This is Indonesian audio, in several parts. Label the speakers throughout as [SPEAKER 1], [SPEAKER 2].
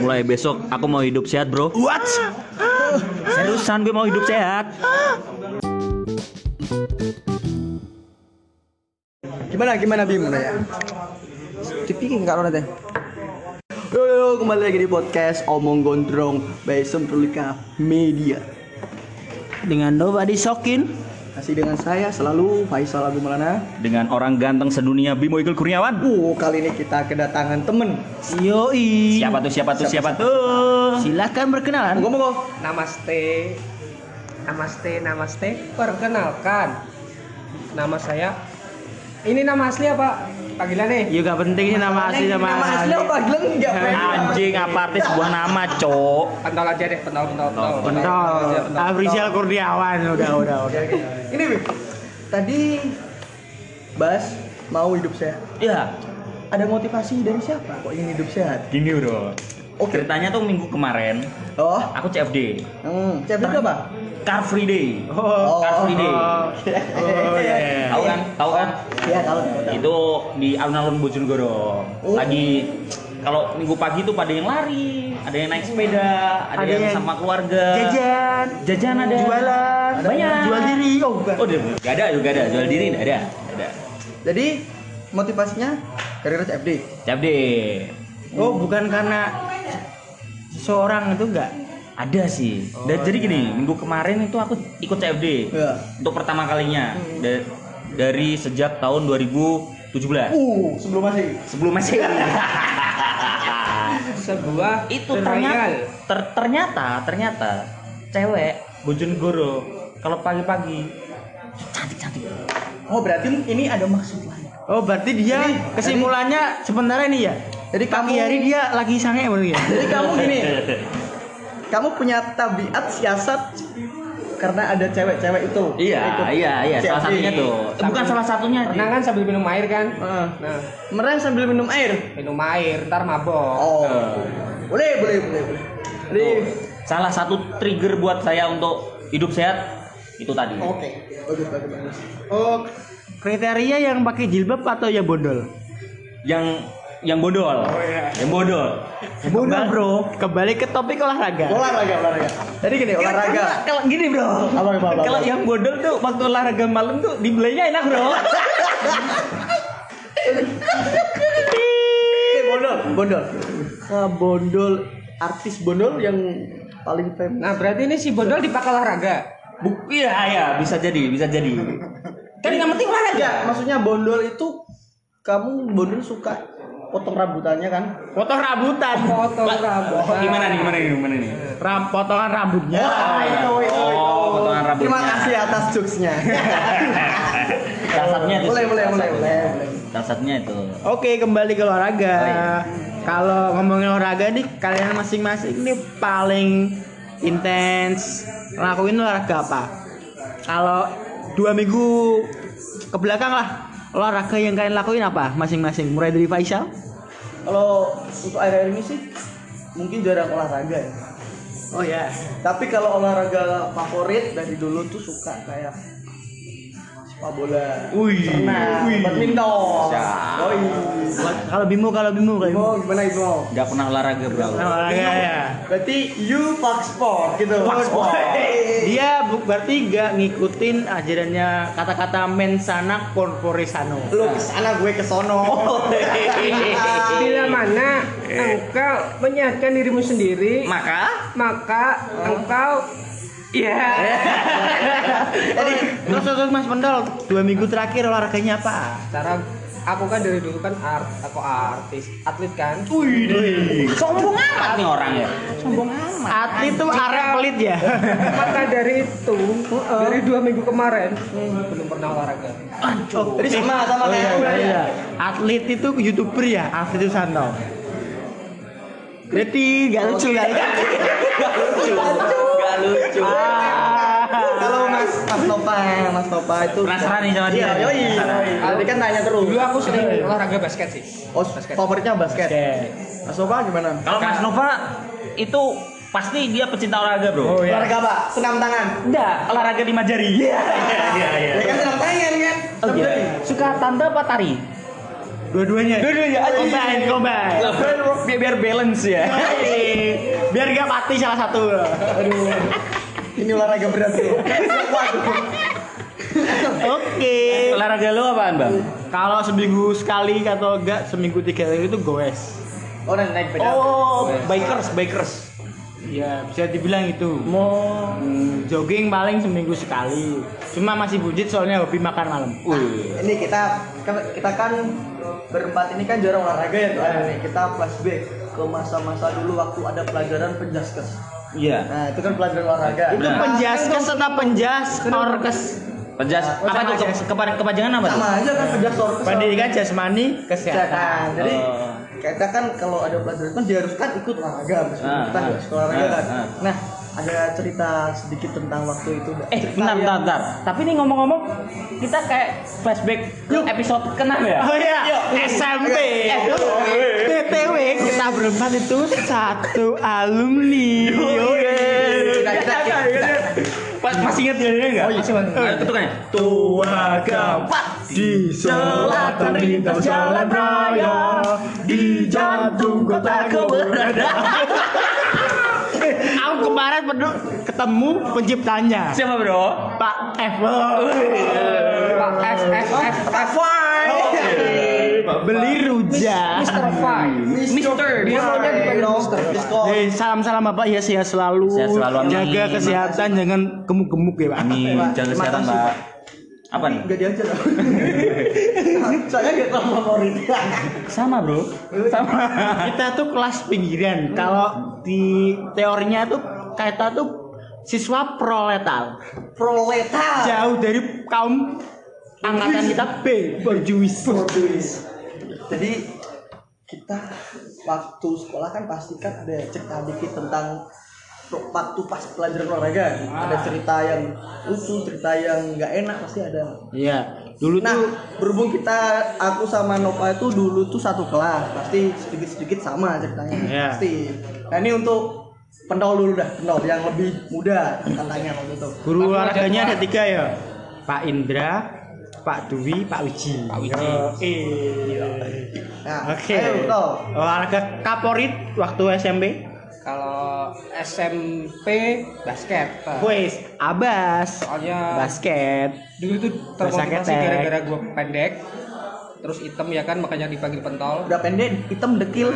[SPEAKER 1] Mulai besok aku mau hidup sehat, Bro.
[SPEAKER 2] What?
[SPEAKER 1] Seriusan gue mau hidup sehat.
[SPEAKER 2] Gimana gimana Bim ya? Dipikir kak Ronat ya? Yo, yo, kembali lagi di podcast Omong Gondrong by Semprulika Media.
[SPEAKER 3] dengan nobody sokin
[SPEAKER 2] Masih dengan saya selalu Faisal Agung Maulana.
[SPEAKER 1] Dengan orang ganteng sedunia Bimo Ikul Kurniawan.
[SPEAKER 2] Uh, kali ini kita kedatangan temen.
[SPEAKER 3] yoi
[SPEAKER 1] Siapa tuh? Siapa tuh? Siapa tuh?
[SPEAKER 3] silakan berkenalan
[SPEAKER 2] Monggo monggo.
[SPEAKER 4] Namaste. Namaste, namaste. Perkenalkan. Nama saya Ini nama asli apa? Panggilannya?
[SPEAKER 3] ya gak penting sih nama asli nama,
[SPEAKER 2] Nama asli apa? Gileng enggak
[SPEAKER 1] Anjing apa artis sebuah nama, Cok?
[SPEAKER 4] Pentol aja deh, pentol, pentol, pentol.
[SPEAKER 3] Pentol Afrizal Kurniawan udah udah udah
[SPEAKER 2] Ini. Tadi Bas mau hidup sehat.
[SPEAKER 1] Ya,
[SPEAKER 2] Ada motivasi dari siapa kok ingin hidup sehat?
[SPEAKER 1] gini, Bro.
[SPEAKER 2] Oke.
[SPEAKER 1] Ceritanya tuh minggu kemarin
[SPEAKER 2] Oh,
[SPEAKER 1] aku CFD.
[SPEAKER 2] hmm, itu apa?
[SPEAKER 1] Car Free Day.
[SPEAKER 2] Oh.
[SPEAKER 1] Car Free Day.
[SPEAKER 3] oh iya
[SPEAKER 1] Tahu kan? Tahu kan?
[SPEAKER 2] Iya, tahu. tahu.
[SPEAKER 1] Itu di alun-alun Bojonegoro.
[SPEAKER 2] Oh.
[SPEAKER 1] Lagi kalau minggu pagi tuh pada yang lari, ada yang naik sepeda, ada,
[SPEAKER 3] Ada
[SPEAKER 1] yang,
[SPEAKER 3] yang
[SPEAKER 1] sama keluarga.
[SPEAKER 3] jajan
[SPEAKER 1] Jajan ada.
[SPEAKER 3] jualan
[SPEAKER 1] Banyak.
[SPEAKER 3] jual diri oh bukan
[SPEAKER 1] Oh, gak ada juga ada. Jual diri nggak ada. Ada.
[SPEAKER 2] Jadi motivasinya gara-gara CFD.
[SPEAKER 1] CFD.
[SPEAKER 3] oh bukan karena seorang itu enggak
[SPEAKER 1] Ada sih. Dan jadi gini, minggu kemarin itu aku ikut CFD.
[SPEAKER 2] Ya.
[SPEAKER 1] Untuk pertama kalinya Da- dari sejak tahun 2017.
[SPEAKER 2] Uh, sebelum masih.
[SPEAKER 1] Sebelum masih
[SPEAKER 4] Sebuah
[SPEAKER 1] itu ternyata ter- ternyata ternyata cewek Bojonegoro kalau pagi-pagi cantik-cantik.
[SPEAKER 2] Oh, berarti ini ada maksud lain.
[SPEAKER 3] oh berarti dia
[SPEAKER 2] Jadi-
[SPEAKER 3] kesimpulannya sebenarnya ini ya
[SPEAKER 2] Jadi
[SPEAKER 3] pagi
[SPEAKER 2] kamu
[SPEAKER 3] hari dia lagi sange ya
[SPEAKER 2] Jadi kamu gini. kamu punya tabiat siasat karena ada cewek-cewek itu.
[SPEAKER 1] Iya,
[SPEAKER 2] Ikut
[SPEAKER 1] iya, iya. Salah satunya tuh. Eh, Bukan salah satunya.
[SPEAKER 4] Renang kan sambil minum air kan?
[SPEAKER 2] Heeh.
[SPEAKER 4] Nah,
[SPEAKER 2] Mereng sambil minum air.
[SPEAKER 4] minum air, ntar mabok.
[SPEAKER 2] Oh.
[SPEAKER 1] Eh.
[SPEAKER 2] Boleh, boleh, boleh, boleh. Jadi
[SPEAKER 1] Tuh. Salah satu trigger buat saya untuk hidup sehat itu tadi.
[SPEAKER 2] oke. Bagus, bagus, bagus.
[SPEAKER 3] oh kriteria yang pakai jilbab atau yang bondol
[SPEAKER 1] Yang yang bodol. Yang bodol.
[SPEAKER 3] Bondol bro kembali ke topik olahraga
[SPEAKER 2] Olahraga, olahraga. Jadi gini, olahraga.
[SPEAKER 1] Kalau- Kalau gini, Bro.
[SPEAKER 2] Apa, apa, apa,
[SPEAKER 1] Kalau
[SPEAKER 2] apa?
[SPEAKER 1] yang bodol tuh waktu olahraga malam tuh dibelinya enak, Bro.
[SPEAKER 2] Eh, bondol, bondol. Nah, bondol artis bondol yang paling famous.
[SPEAKER 4] Nah, berarti ini si Bondol dipakai olahraga.
[SPEAKER 1] Buk, iya, iya, bisa jadi, bisa jadi. Kan yang penting olahraga.
[SPEAKER 2] Ya, maksudnya bondol itu kamu bondol suka potong rambutannya kan?
[SPEAKER 3] potong rambutan
[SPEAKER 4] Foto rambut.
[SPEAKER 1] Gimana nih, gimana nih, gimana nih?
[SPEAKER 3] Ram, potongan rambutnya
[SPEAKER 2] Wah, itu, itu, itu.
[SPEAKER 1] Oh, potongan rambutnya.
[SPEAKER 2] Terima kasih atas jokesnya.
[SPEAKER 1] Salah satunya itu.
[SPEAKER 2] boleh, boleh, boleh, boleh.
[SPEAKER 1] Salah satunya itu.
[SPEAKER 3] Oke kembali ke olahraga.
[SPEAKER 1] Oh, iya.
[SPEAKER 3] Kalau ngomongin olahraga nih kalian masing-masing nih paling intens ngelakuin olahraga apa? Kalau dua minggu ke belakang lah olahraga yang kalian lakuin apa masing-masing? Mulai dari Faisal?
[SPEAKER 2] Kalau untuk akhir-akhir ini sih mungkin jarang olahraga ya.
[SPEAKER 3] Oh ya.
[SPEAKER 2] Tapi kalau olahraga favorit dari dulu tuh suka kayak sepak bola.
[SPEAKER 1] Wih.
[SPEAKER 2] Nah, badminton.
[SPEAKER 1] Siap.
[SPEAKER 2] Oi.
[SPEAKER 3] Kalau Bimo kalau Bimo kalau Bimo.
[SPEAKER 2] Gimana Bimo?
[SPEAKER 1] Gak pernah olahraga, Bro.
[SPEAKER 3] Olahraga ya.
[SPEAKER 2] Berarti you fuck sport gitu.
[SPEAKER 1] Fuck sport.
[SPEAKER 3] Dia berarti gak ngikutin ajarannya kata-kata mensana corpore sano.
[SPEAKER 2] Lu ke sana gue kesono.
[SPEAKER 4] Bila mana engkau menyehatkan dirimu sendiri,
[SPEAKER 1] Maka
[SPEAKER 4] maka engkau ya
[SPEAKER 3] Jadi terus terus Mas Pendol dua minggu terakhir olahraganya apa?
[SPEAKER 4] cara aku kan dari dulu kan art aku artis atlet kan
[SPEAKER 1] sombong amat nih orang ya.
[SPEAKER 3] Atlet tuh arek pelit ya.
[SPEAKER 4] maka dari itu dari dua minggu kemarin belum pernah olahraga
[SPEAKER 2] Jadi sama sama
[SPEAKER 3] Oh,
[SPEAKER 2] kayak
[SPEAKER 3] iya,
[SPEAKER 2] aku
[SPEAKER 3] iya,
[SPEAKER 2] ya.
[SPEAKER 3] iya. Atlet itu youtuber ya, Atlet Susanto. Berarti gak lucu gak lucu.
[SPEAKER 1] Gak lucu.
[SPEAKER 3] Ah.
[SPEAKER 2] Kalau Mas Mas Nova, Mas Nova itu
[SPEAKER 1] Penasaran nih sama dia.
[SPEAKER 2] Iya, yoi.
[SPEAKER 1] Penasaran.
[SPEAKER 2] Tadi kan tanya terus.
[SPEAKER 4] dulu aku sering olahraga basket sih
[SPEAKER 2] Oh, favoritnya basket.
[SPEAKER 3] Oke.
[SPEAKER 2] Mas Nova gimana?
[SPEAKER 1] Kalau Mas Nova itu pasti dia pecinta olahraga, Bro.
[SPEAKER 3] Oh ya.
[SPEAKER 2] Olahraga apa? Senam tangan.
[SPEAKER 1] Enggak, olahraga lima jari. Iya, iya, iya.
[SPEAKER 2] Ya kan senam tangan kan?
[SPEAKER 1] Oh iya. Suka tanda apa tari?
[SPEAKER 3] Dua-duanya.
[SPEAKER 1] Dua-duanya.
[SPEAKER 3] Combine, combine.
[SPEAKER 1] Biar, biar balance ya.
[SPEAKER 3] Biar gak mati salah satu.
[SPEAKER 2] Aduh. Ini olahraga berat bro.
[SPEAKER 3] Oke.
[SPEAKER 1] Olahraga lu apaan, Bang?
[SPEAKER 3] Kalau seminggu sekali atau enggak seminggu tiga kali itu goes.
[SPEAKER 2] Oh naik naik sepeda.
[SPEAKER 1] Oh, bikers, bikers.
[SPEAKER 3] Ya bisa dibilang itu. Mau jogging paling seminggu sekali. Cuma masih bujit soalnya hobi makan malam.
[SPEAKER 2] Ini kita kan- kita kan berempat ini kan jarang olahraga ya tuh nih. Kita flashback ke masa-masa dulu waktu ada pelajaran penjaskes.
[SPEAKER 1] Iya.
[SPEAKER 2] Nah itu kan pelajaran olahraga.
[SPEAKER 3] Itu
[SPEAKER 1] Nah.
[SPEAKER 3] penjaskes atau penjas orkes
[SPEAKER 1] Penjas apa tuh ke, kepa- kepanjangan apa tuh?
[SPEAKER 2] sama aja kan penjas orkes.
[SPEAKER 3] pendidikan jasmani
[SPEAKER 2] kesehatan.
[SPEAKER 3] kesehatan.
[SPEAKER 2] Jadi
[SPEAKER 1] Oh.
[SPEAKER 2] kita kan kalau ada pelajaran kan diharuskan ikut olahraga meskipun
[SPEAKER 1] Ah,
[SPEAKER 2] kita
[SPEAKER 1] ah,
[SPEAKER 2] sekolah olahraga
[SPEAKER 1] ah,
[SPEAKER 2] kan.
[SPEAKER 1] ah.
[SPEAKER 2] Nah ada cerita sedikit tentang waktu itu.
[SPEAKER 1] Eh,
[SPEAKER 2] Cerita
[SPEAKER 1] bentar,
[SPEAKER 2] yang-
[SPEAKER 1] bentar, bentar. Tapi ini ngomong-ngomong, kita kayak flashback ke episode ke-6 ya?
[SPEAKER 3] Oh iya, SMP. BTW kita berempat itu satu alumni.
[SPEAKER 2] Kita- kita- kita-
[SPEAKER 1] Pas masih ingat jadinya enggak? Oh, masih ingat. Ketukannya.
[SPEAKER 3] Tua gapat di selatan lintas jalan raya di jantung kota keberadaan. Aku kemarin perlu ketemu penciptanya
[SPEAKER 1] Siapa, Bro?
[SPEAKER 3] Pak F.
[SPEAKER 4] Pak S S S S
[SPEAKER 3] Beli rujak.
[SPEAKER 4] Mr. Fine.
[SPEAKER 1] Mister.
[SPEAKER 4] Dia maunya dipanggil
[SPEAKER 2] Bro,
[SPEAKER 4] Mister.
[SPEAKER 3] Eh, salam-salam Bapak ya sehat selalu.
[SPEAKER 1] Sehat selalu, amin.
[SPEAKER 3] Jaga kesehatan jangan gemuk-gemuk ya, Pak.
[SPEAKER 1] Amin. Jaga kesehatan, Pak. Apa nih?
[SPEAKER 2] Enggak diajar. Saya gak tahu favorit.
[SPEAKER 1] Sama, Bro. Sama.
[SPEAKER 3] Kita tuh kelas pinggiran. Kalau di teorinya tuh kita tuh siswa proletar.
[SPEAKER 2] Proletar.
[SPEAKER 3] Jauh dari kaum angkatan kita B, berjuis.
[SPEAKER 2] Jadi kita waktu sekolah kan pasti kan ada cerita dikit tentang pro- waktu pas pelajaran olahraga. Ada cerita yang lucu, cerita yang nggak enak pasti ada.
[SPEAKER 3] Iya, dulu
[SPEAKER 2] Nah,
[SPEAKER 3] tuh
[SPEAKER 2] berhubung kita aku sama Nova itu dulu tuh satu kelas, pasti sedikit-sedikit sama ceritanya.
[SPEAKER 3] Iya.
[SPEAKER 2] Pasti. Nah, ini untuk pendol dulu dah, pendol yang lebih muda katanya waktu itu.
[SPEAKER 3] guru olahraganya ada tiga ya. Pak Indra, Pak Dwi, Pak Wiji. Pak Wiji.
[SPEAKER 2] Nah,
[SPEAKER 3] Oke.
[SPEAKER 2] Pendol.
[SPEAKER 3] Olahraga favorit waktu SMP?
[SPEAKER 4] Kalau SMP basket.
[SPEAKER 3] Wes, Abas.
[SPEAKER 4] Soalnya
[SPEAKER 3] Basket.
[SPEAKER 4] dulu tuh
[SPEAKER 3] Bahasa
[SPEAKER 4] termotivasi gara-gara gue pendek. Terus hitam ya kan makanya dipanggil pentol.
[SPEAKER 2] Udah pendek, hitam dekil.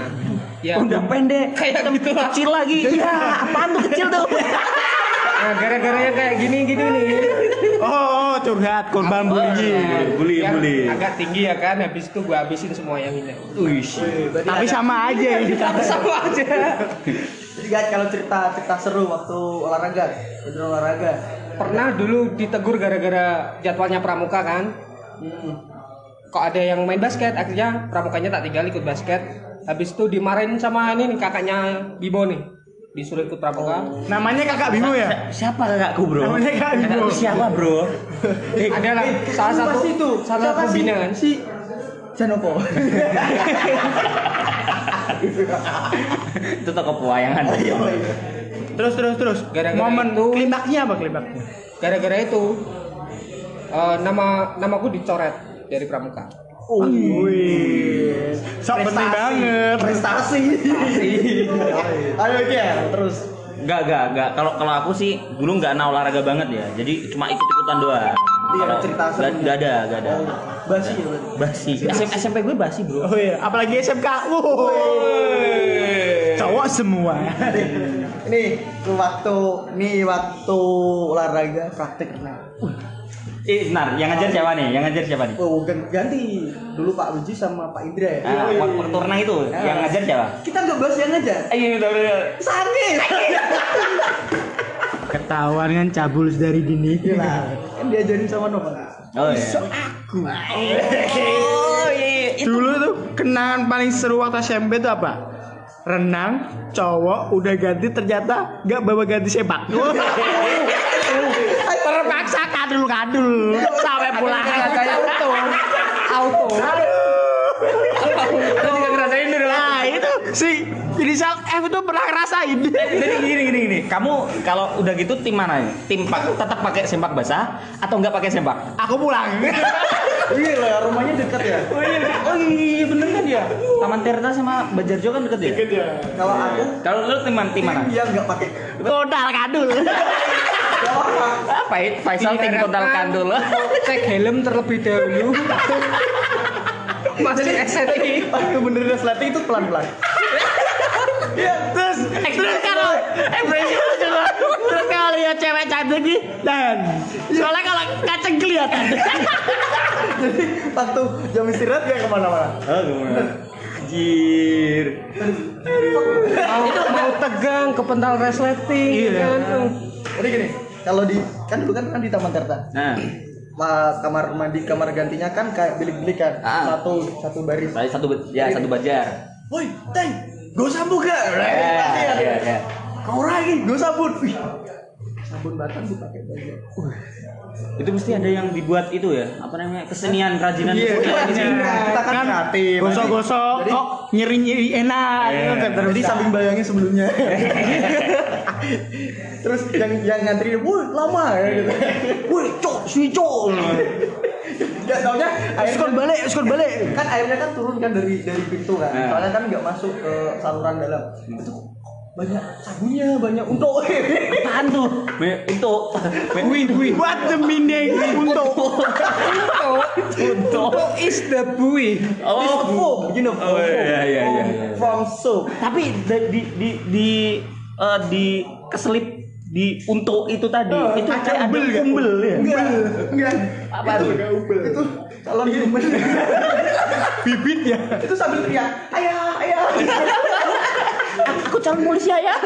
[SPEAKER 4] Ya.
[SPEAKER 2] Udah pendek,
[SPEAKER 4] Kayak gitu
[SPEAKER 2] kecil lagi. Iya, apaan tuh kecil tuh?
[SPEAKER 4] Nah, gara-gara yang kayak gini-gini nih.
[SPEAKER 3] Oh, oh, curhat korban
[SPEAKER 1] bully,
[SPEAKER 4] yang
[SPEAKER 1] bully.
[SPEAKER 4] Agak tinggi ya kan. Habis itu gue habisin semua yang ini.
[SPEAKER 1] Wih.
[SPEAKER 3] Tapi sama aja ini.
[SPEAKER 4] Sama aja.
[SPEAKER 2] Jadi guys kalau cerita cerita seru waktu olahraga, bener olahraga.
[SPEAKER 4] Pernah dulu ditegur gara-gara jadwalnya pramuka kan.
[SPEAKER 2] Hmm.
[SPEAKER 4] Kok ada yang main basket, akhirnya pramukanya tak tinggal ikut basket. Habis itu dimarahin sama ini nih kakaknya Bimo nih. Disuruh ikut pramuka.
[SPEAKER 3] Namanya kakak Bimo ya?
[SPEAKER 1] Siapa kakakku, Bro?
[SPEAKER 3] Namanya Kak Bimo.
[SPEAKER 1] Siapa, Bro?
[SPEAKER 4] Ada lah salah satu
[SPEAKER 2] itu
[SPEAKER 4] salah satu binaan.
[SPEAKER 2] si Janopo.
[SPEAKER 1] Itu toko pewayangan.
[SPEAKER 3] Terus terus terus.
[SPEAKER 4] Gara-gara
[SPEAKER 3] Momen
[SPEAKER 4] itu-
[SPEAKER 3] klimaksnya apa klimaksnya?
[SPEAKER 4] Gara-gara itu eh, nama namaku dicoret dari pramuka.
[SPEAKER 3] Wih, sok penting banget.
[SPEAKER 2] Prestasi. Ayo Kel, terus.
[SPEAKER 1] Enggak, enggak, enggak. Kalau kalau aku sih dulu enggak ana olahraga banget ya. Jadi cuma ikut-ikutan doang.
[SPEAKER 2] Iya,
[SPEAKER 1] Kalau
[SPEAKER 2] cerita
[SPEAKER 1] enggak ada, enggak ada.
[SPEAKER 2] Oh, basi ya berarti.
[SPEAKER 1] Basi. SM, SMP gue basi, Bro.
[SPEAKER 3] Oh iya, apalagi SMK. Woi. Cowok semua.
[SPEAKER 2] Ini waktu nih waktu olahraga praktek nah.
[SPEAKER 1] Eh, benar. Yang ngajar siapa nih? Yang ngajar siapa nih?
[SPEAKER 2] Oh, gan- ganti. Dulu Pak Wiji sama Pak Indra ya.
[SPEAKER 1] Ah, waktu waktu renang itu yang ngajar siapa?
[SPEAKER 2] Kita nggak bahas yang aja.
[SPEAKER 1] Eh, iya, betul, betul.
[SPEAKER 2] Sakit.
[SPEAKER 3] Ketahuan kan cabul dari dini.
[SPEAKER 2] Nah, kan diajarin sama Nova.
[SPEAKER 1] Oh iya.
[SPEAKER 3] Aku.
[SPEAKER 1] Oh iya. Itu
[SPEAKER 3] Dulu tuh kenangan paling seru waktu SMP itu apa? Renang, cowok udah ganti ternyata nggak bawa ganti sepak. Kadul-kadul sampai pulang.
[SPEAKER 4] Kayak auto. Auto.
[SPEAKER 1] Juga ngerasain dulu.
[SPEAKER 3] Nah itu si inisial F itu pernah ngerasain.
[SPEAKER 1] Jadi gini gini gini. Kamu kalau udah gitu tim mana nih? Tim pak tetap pakai sempak basah atau enggak pakai sempak?
[SPEAKER 3] Aku pulang.
[SPEAKER 2] Iya lah, rumahnya dekat ya.
[SPEAKER 1] Oh iya, oh iya bener kan ya. Taman Tirta sama Bajarjo kan deket ya?
[SPEAKER 2] Deket ya. Kalau aku
[SPEAKER 1] Kalau lu tim mana? Tim mana?
[SPEAKER 2] dia nggak pakai.
[SPEAKER 3] Total kadul.
[SPEAKER 1] Apa itu? Faisal tim total kandul.
[SPEAKER 4] Cek helm terlebih dahulu. Masih SNI.
[SPEAKER 2] Waktu benerin resleting itu pelan-pelan.
[SPEAKER 3] terus terus kalau ekspresi lah. terus kalau lihat cewek cantik nih dan soalnya kalau kacang kelihatan
[SPEAKER 2] Jadi waktu jam istirahat dia ke mana-mana.
[SPEAKER 1] Oh, gimana? Anjir.
[SPEAKER 4] Mau, mau tegang ke pental resleting
[SPEAKER 3] Iya.
[SPEAKER 4] kan.
[SPEAKER 2] Jadi gini, kalau di kan dulu kan kan di Taman Tirta.
[SPEAKER 1] Nah,
[SPEAKER 2] Ma- kamar mandi kamar gantinya kan kayak bilik-bilik kan
[SPEAKER 1] Ah.
[SPEAKER 2] satu satu baris
[SPEAKER 1] tadi satu ya satu bajar.
[SPEAKER 2] woi teng gue sambut gak
[SPEAKER 1] Ya, ya, ya.
[SPEAKER 2] kau lagi gue sabun Wih, sabun batang dipakai baju
[SPEAKER 1] Itu mesti ada yang dibuat itu ya, apa namanya? Kesenian kerajinan.
[SPEAKER 2] Iya,
[SPEAKER 1] kesenian
[SPEAKER 2] iya.
[SPEAKER 1] gitu.
[SPEAKER 2] kita kan kreatif
[SPEAKER 3] gosok-gosok kok nyeri-nyeri enak
[SPEAKER 1] Iya.
[SPEAKER 3] gitu. Kan terus
[SPEAKER 2] jadi samping bayangin sebelumnya. Terus yang yang ngantri woi lama ya gitu. Woi cok si cok. Gak taunya
[SPEAKER 3] skor
[SPEAKER 2] airnya
[SPEAKER 3] balik skor balik.
[SPEAKER 2] Kan airnya kan turun kan dari dari pintu kan. Soalnya kan nggak masuk ke saluran dalam. Itu banyak sabunnya banyak untuk
[SPEAKER 1] Apaan tuh? Itu.
[SPEAKER 3] wih wih what the meaning untuk
[SPEAKER 1] Untuk.
[SPEAKER 4] Is the buoy.
[SPEAKER 2] oh foam you know
[SPEAKER 1] Oh, iya, iya, iya, iya.
[SPEAKER 2] from soap
[SPEAKER 1] Tapi di di di di, eh, di keselip di untuk itu tadi
[SPEAKER 2] Oh,
[SPEAKER 1] itu kayak ada
[SPEAKER 2] umbel ya?
[SPEAKER 1] umbel ya.
[SPEAKER 2] enggak enggak
[SPEAKER 1] Apa
[SPEAKER 2] itu
[SPEAKER 1] tuh?
[SPEAKER 2] itu kalau di
[SPEAKER 3] bibit ya
[SPEAKER 2] itu sambil teriak ayah ayah
[SPEAKER 1] calon polisi ya.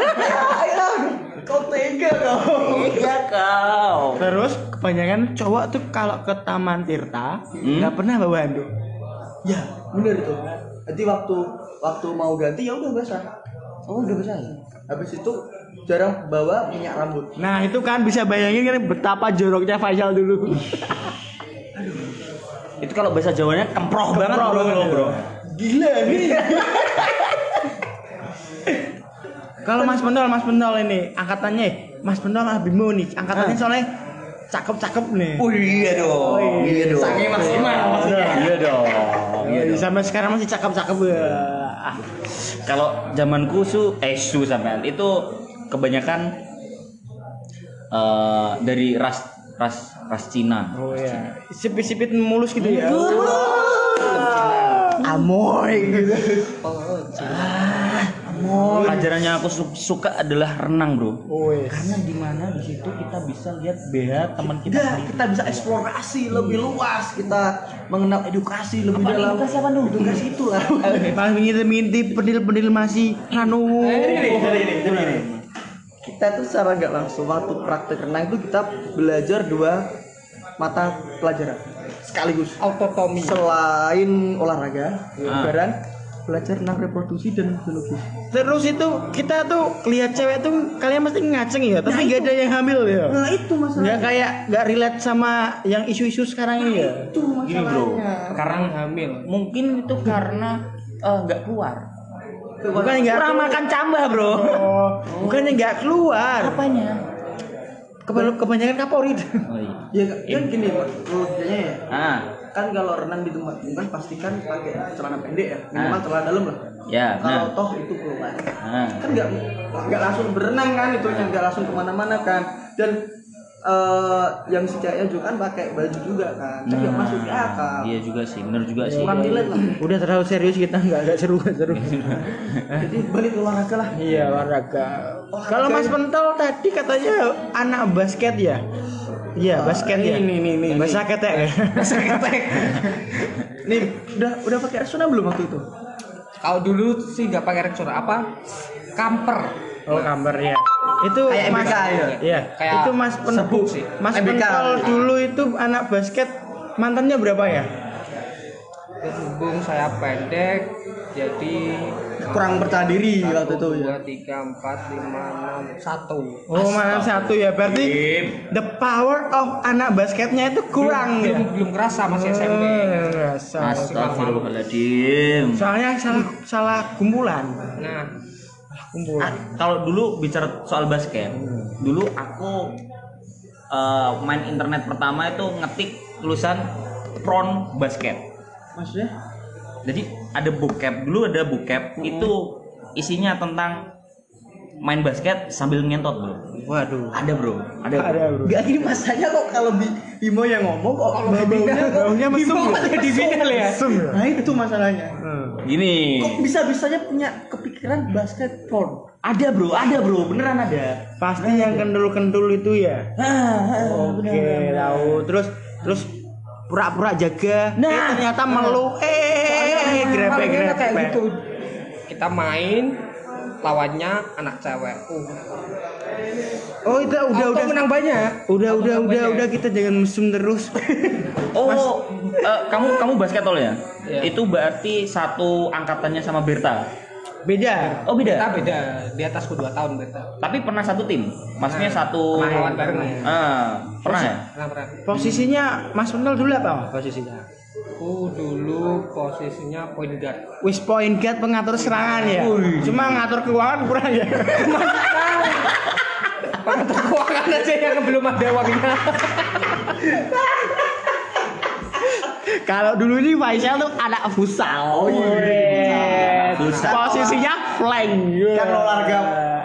[SPEAKER 2] ayah kau tega kau.
[SPEAKER 1] Iya kau.
[SPEAKER 3] terus kebanyakan cowok tuh kalau ke Taman Tirta nggak pernah bawa handuk.
[SPEAKER 2] Ya bener itu. Nanti waktu waktu mau ganti ya udah basah. Oh udah basah? Habis itu jarang bawa minyak rambut.
[SPEAKER 3] Nah itu kan bisa bayangin kan betapa joroknya Faisal dulu.
[SPEAKER 1] Itu kalau bahasa Jawanya kemproh, banget bro, bro, bro.
[SPEAKER 2] gila nih
[SPEAKER 3] Kalau Mas Pendol, Mas Pendol ini angkatannya, Mas Pendol sama Bimo nih, angkatannya soalnya cakep-cakep nih.
[SPEAKER 1] Oh iya dong. Iya dong.
[SPEAKER 2] sange maksimal maksudnya
[SPEAKER 1] Iya dong. Iya dong.
[SPEAKER 3] Sampai sekarang masih cakep-cakep ya. Ah,
[SPEAKER 1] Kalau zamanku su eh su sampean itu kebanyakan eh dari ras ras ras Cina.
[SPEAKER 3] Oh iya. Sipit-sipit mulus gitu ya. Amoy gitu.
[SPEAKER 1] Pelajarannya aku su- suka adalah renang, Bro.
[SPEAKER 3] Oh iya.
[SPEAKER 1] Karena di mana di situ kita bisa lihat BH teman kita
[SPEAKER 2] kita bisa eksplorasi lebih luas kita mengenal edukasi lebih
[SPEAKER 1] Apa
[SPEAKER 2] dalam
[SPEAKER 1] edukasi apa, Nu?
[SPEAKER 2] edukasi itu lah
[SPEAKER 3] Pas ngintip-ngintip penil-penil masih anu.
[SPEAKER 2] kita tuh secara nggak langsung waktu praktek renang itu kita belajar dua mata pelajaran sekaligus
[SPEAKER 4] Autotomi.
[SPEAKER 2] selain olahraga
[SPEAKER 1] Ah.
[SPEAKER 2] badan belajar tentang reproduksi dan biologi
[SPEAKER 3] Terus itu kita tuh lihat cewek tuh kalian mesti ngaceng ya, tapi nggak ada yang hamil ya.
[SPEAKER 2] nah itu masalah
[SPEAKER 3] Nggak kayak nggak relate sama yang isu-isu sekarang ini ya.
[SPEAKER 2] itu
[SPEAKER 1] Gini, Bro.
[SPEAKER 2] masalahnya
[SPEAKER 4] Sekarang hamil.
[SPEAKER 1] Mungkin itu karena eh, nggak keluar.
[SPEAKER 3] Bukan nggak
[SPEAKER 1] Kurang
[SPEAKER 3] keluar.
[SPEAKER 1] makan cambah, Bro.
[SPEAKER 3] Oh, bukannya nggak keluar.
[SPEAKER 1] Apanya?
[SPEAKER 3] Kebanyakan kapolri.
[SPEAKER 1] Oh iya.
[SPEAKER 2] ya kan gini ya
[SPEAKER 1] Ah,
[SPEAKER 2] kan kalau renang di tempat umum kan pastikan pakai celana pendek ya minimal
[SPEAKER 1] Ah.
[SPEAKER 2] celana dalam lah
[SPEAKER 1] ya,
[SPEAKER 2] kalau
[SPEAKER 1] nah.
[SPEAKER 2] toh itu keluar
[SPEAKER 1] Nah.
[SPEAKER 2] kan nggak nggak langsung berenang kan itu nggak langsung ke mana-mana kan dan eh, yang si ceweknya juga kan pakai baju juga kan kan nggak
[SPEAKER 1] Nah,
[SPEAKER 2] masuk ke akal
[SPEAKER 1] Iya juga sih, bener juga sih.
[SPEAKER 2] kurang relate lah
[SPEAKER 3] Udah terlalu serius kita nggak nggak seru nggak seru.
[SPEAKER 2] jadi balik ke olahraga lah
[SPEAKER 3] Iya olahraga.
[SPEAKER 2] Olahraga.
[SPEAKER 3] Kalau Mas Pentol tadi katanya anak basket ya. Iya basket ya.
[SPEAKER 2] ini nih nih
[SPEAKER 3] Bahasa ketek ya.
[SPEAKER 2] nih udah udah pakai resona belum waktu itu
[SPEAKER 4] Kalau dulu sih nggak pakai rektor apa? Kamper.
[SPEAKER 3] Oh kamar ya. Itu
[SPEAKER 2] Kayak
[SPEAKER 3] Mas
[SPEAKER 2] MBK ya?
[SPEAKER 3] Iya.
[SPEAKER 4] Kayak
[SPEAKER 3] itu Mas Pen
[SPEAKER 4] serbuk sih.
[SPEAKER 3] Mas
[SPEAKER 2] MBK.
[SPEAKER 3] Pentol dulu itu anak basket mantannya berapa ya?
[SPEAKER 4] Berhubung saya pendek, jadi
[SPEAKER 2] kurang percaya diri waktu itu ya
[SPEAKER 4] dua, tiga, empat, lima, enam, satu.
[SPEAKER 3] Oh mana satu ya berarti the power of anak basketnya itu kurang
[SPEAKER 4] belum,
[SPEAKER 3] ya.
[SPEAKER 4] belum, belum kerasa masih SMP.
[SPEAKER 3] Oh, rasa.
[SPEAKER 1] Astagfirullahaladzim.
[SPEAKER 3] Soalnya salah salah kumpulan.
[SPEAKER 4] Nah,
[SPEAKER 3] Kumpulan.
[SPEAKER 1] Ah, kalau dulu bicara soal basket, dulu aku eh, main internet pertama itu ngetik tulisan pron basket.
[SPEAKER 2] Maksudnya?
[SPEAKER 1] Jadi ada bokep dulu ada bokep itu isinya tentang main basket sambil ngentot bro.
[SPEAKER 3] Waduh.
[SPEAKER 1] Ada bro, ada. Bro.
[SPEAKER 3] Ada bro.
[SPEAKER 2] Gak gini masanya kok kalau Bi- Bimo yang ngomong kok bau-baunya kok
[SPEAKER 3] baunya mesum
[SPEAKER 2] Bimo kok jadi final ya?
[SPEAKER 3] Mesum ya?
[SPEAKER 2] Nah itu masalahnya.
[SPEAKER 1] Gini.
[SPEAKER 2] Kok bisa-bisanya punya kepikiran basket porn?
[SPEAKER 1] Ada bro, ada bro, beneran ada.
[SPEAKER 3] Pasti yang kendul-kendul itu ya.
[SPEAKER 2] Ah,
[SPEAKER 3] Oke, tahu. Terus terus pura-pura jaga.
[SPEAKER 1] Nah.
[SPEAKER 3] eh, ternyata melu. Eh, grepe
[SPEAKER 4] Malingnya kayak
[SPEAKER 3] grepe.
[SPEAKER 4] gitu kita main lawannya anak cewek uh,
[SPEAKER 3] Oh, itu udah
[SPEAKER 4] auto
[SPEAKER 3] udah
[SPEAKER 4] menang banyak
[SPEAKER 3] udah
[SPEAKER 4] Auto
[SPEAKER 3] udah udah
[SPEAKER 4] banyak.
[SPEAKER 3] udah kita jangan mesum terus.
[SPEAKER 1] Oh, eh, kamu kamu basket tol ya?
[SPEAKER 4] Iya.
[SPEAKER 1] Itu berarti satu angkatannya sama Berta.
[SPEAKER 3] Beda.
[SPEAKER 1] Oh
[SPEAKER 4] kita
[SPEAKER 1] beda.
[SPEAKER 4] beda di atasku 2 tahun beda
[SPEAKER 1] Tapi pernah satu tim. Maksudnya satu.
[SPEAKER 4] pernah lawan bareng ya
[SPEAKER 1] Ah, pernah ya?
[SPEAKER 4] pernah pernah
[SPEAKER 3] Posisinya Mas Penel dulu apa posisinya?
[SPEAKER 4] aku dulu posisinya point guard
[SPEAKER 3] Wis point guard pengatur serangan ya. Cuma ngatur keuangan kurang ya.
[SPEAKER 4] pengatur keuangan aja yang belum ada uangnya
[SPEAKER 3] Kalau dulu ini Faisal tuh anak futsal. Oh iya.
[SPEAKER 1] Futsal.
[SPEAKER 3] Posisinya flank.
[SPEAKER 2] kan olahraga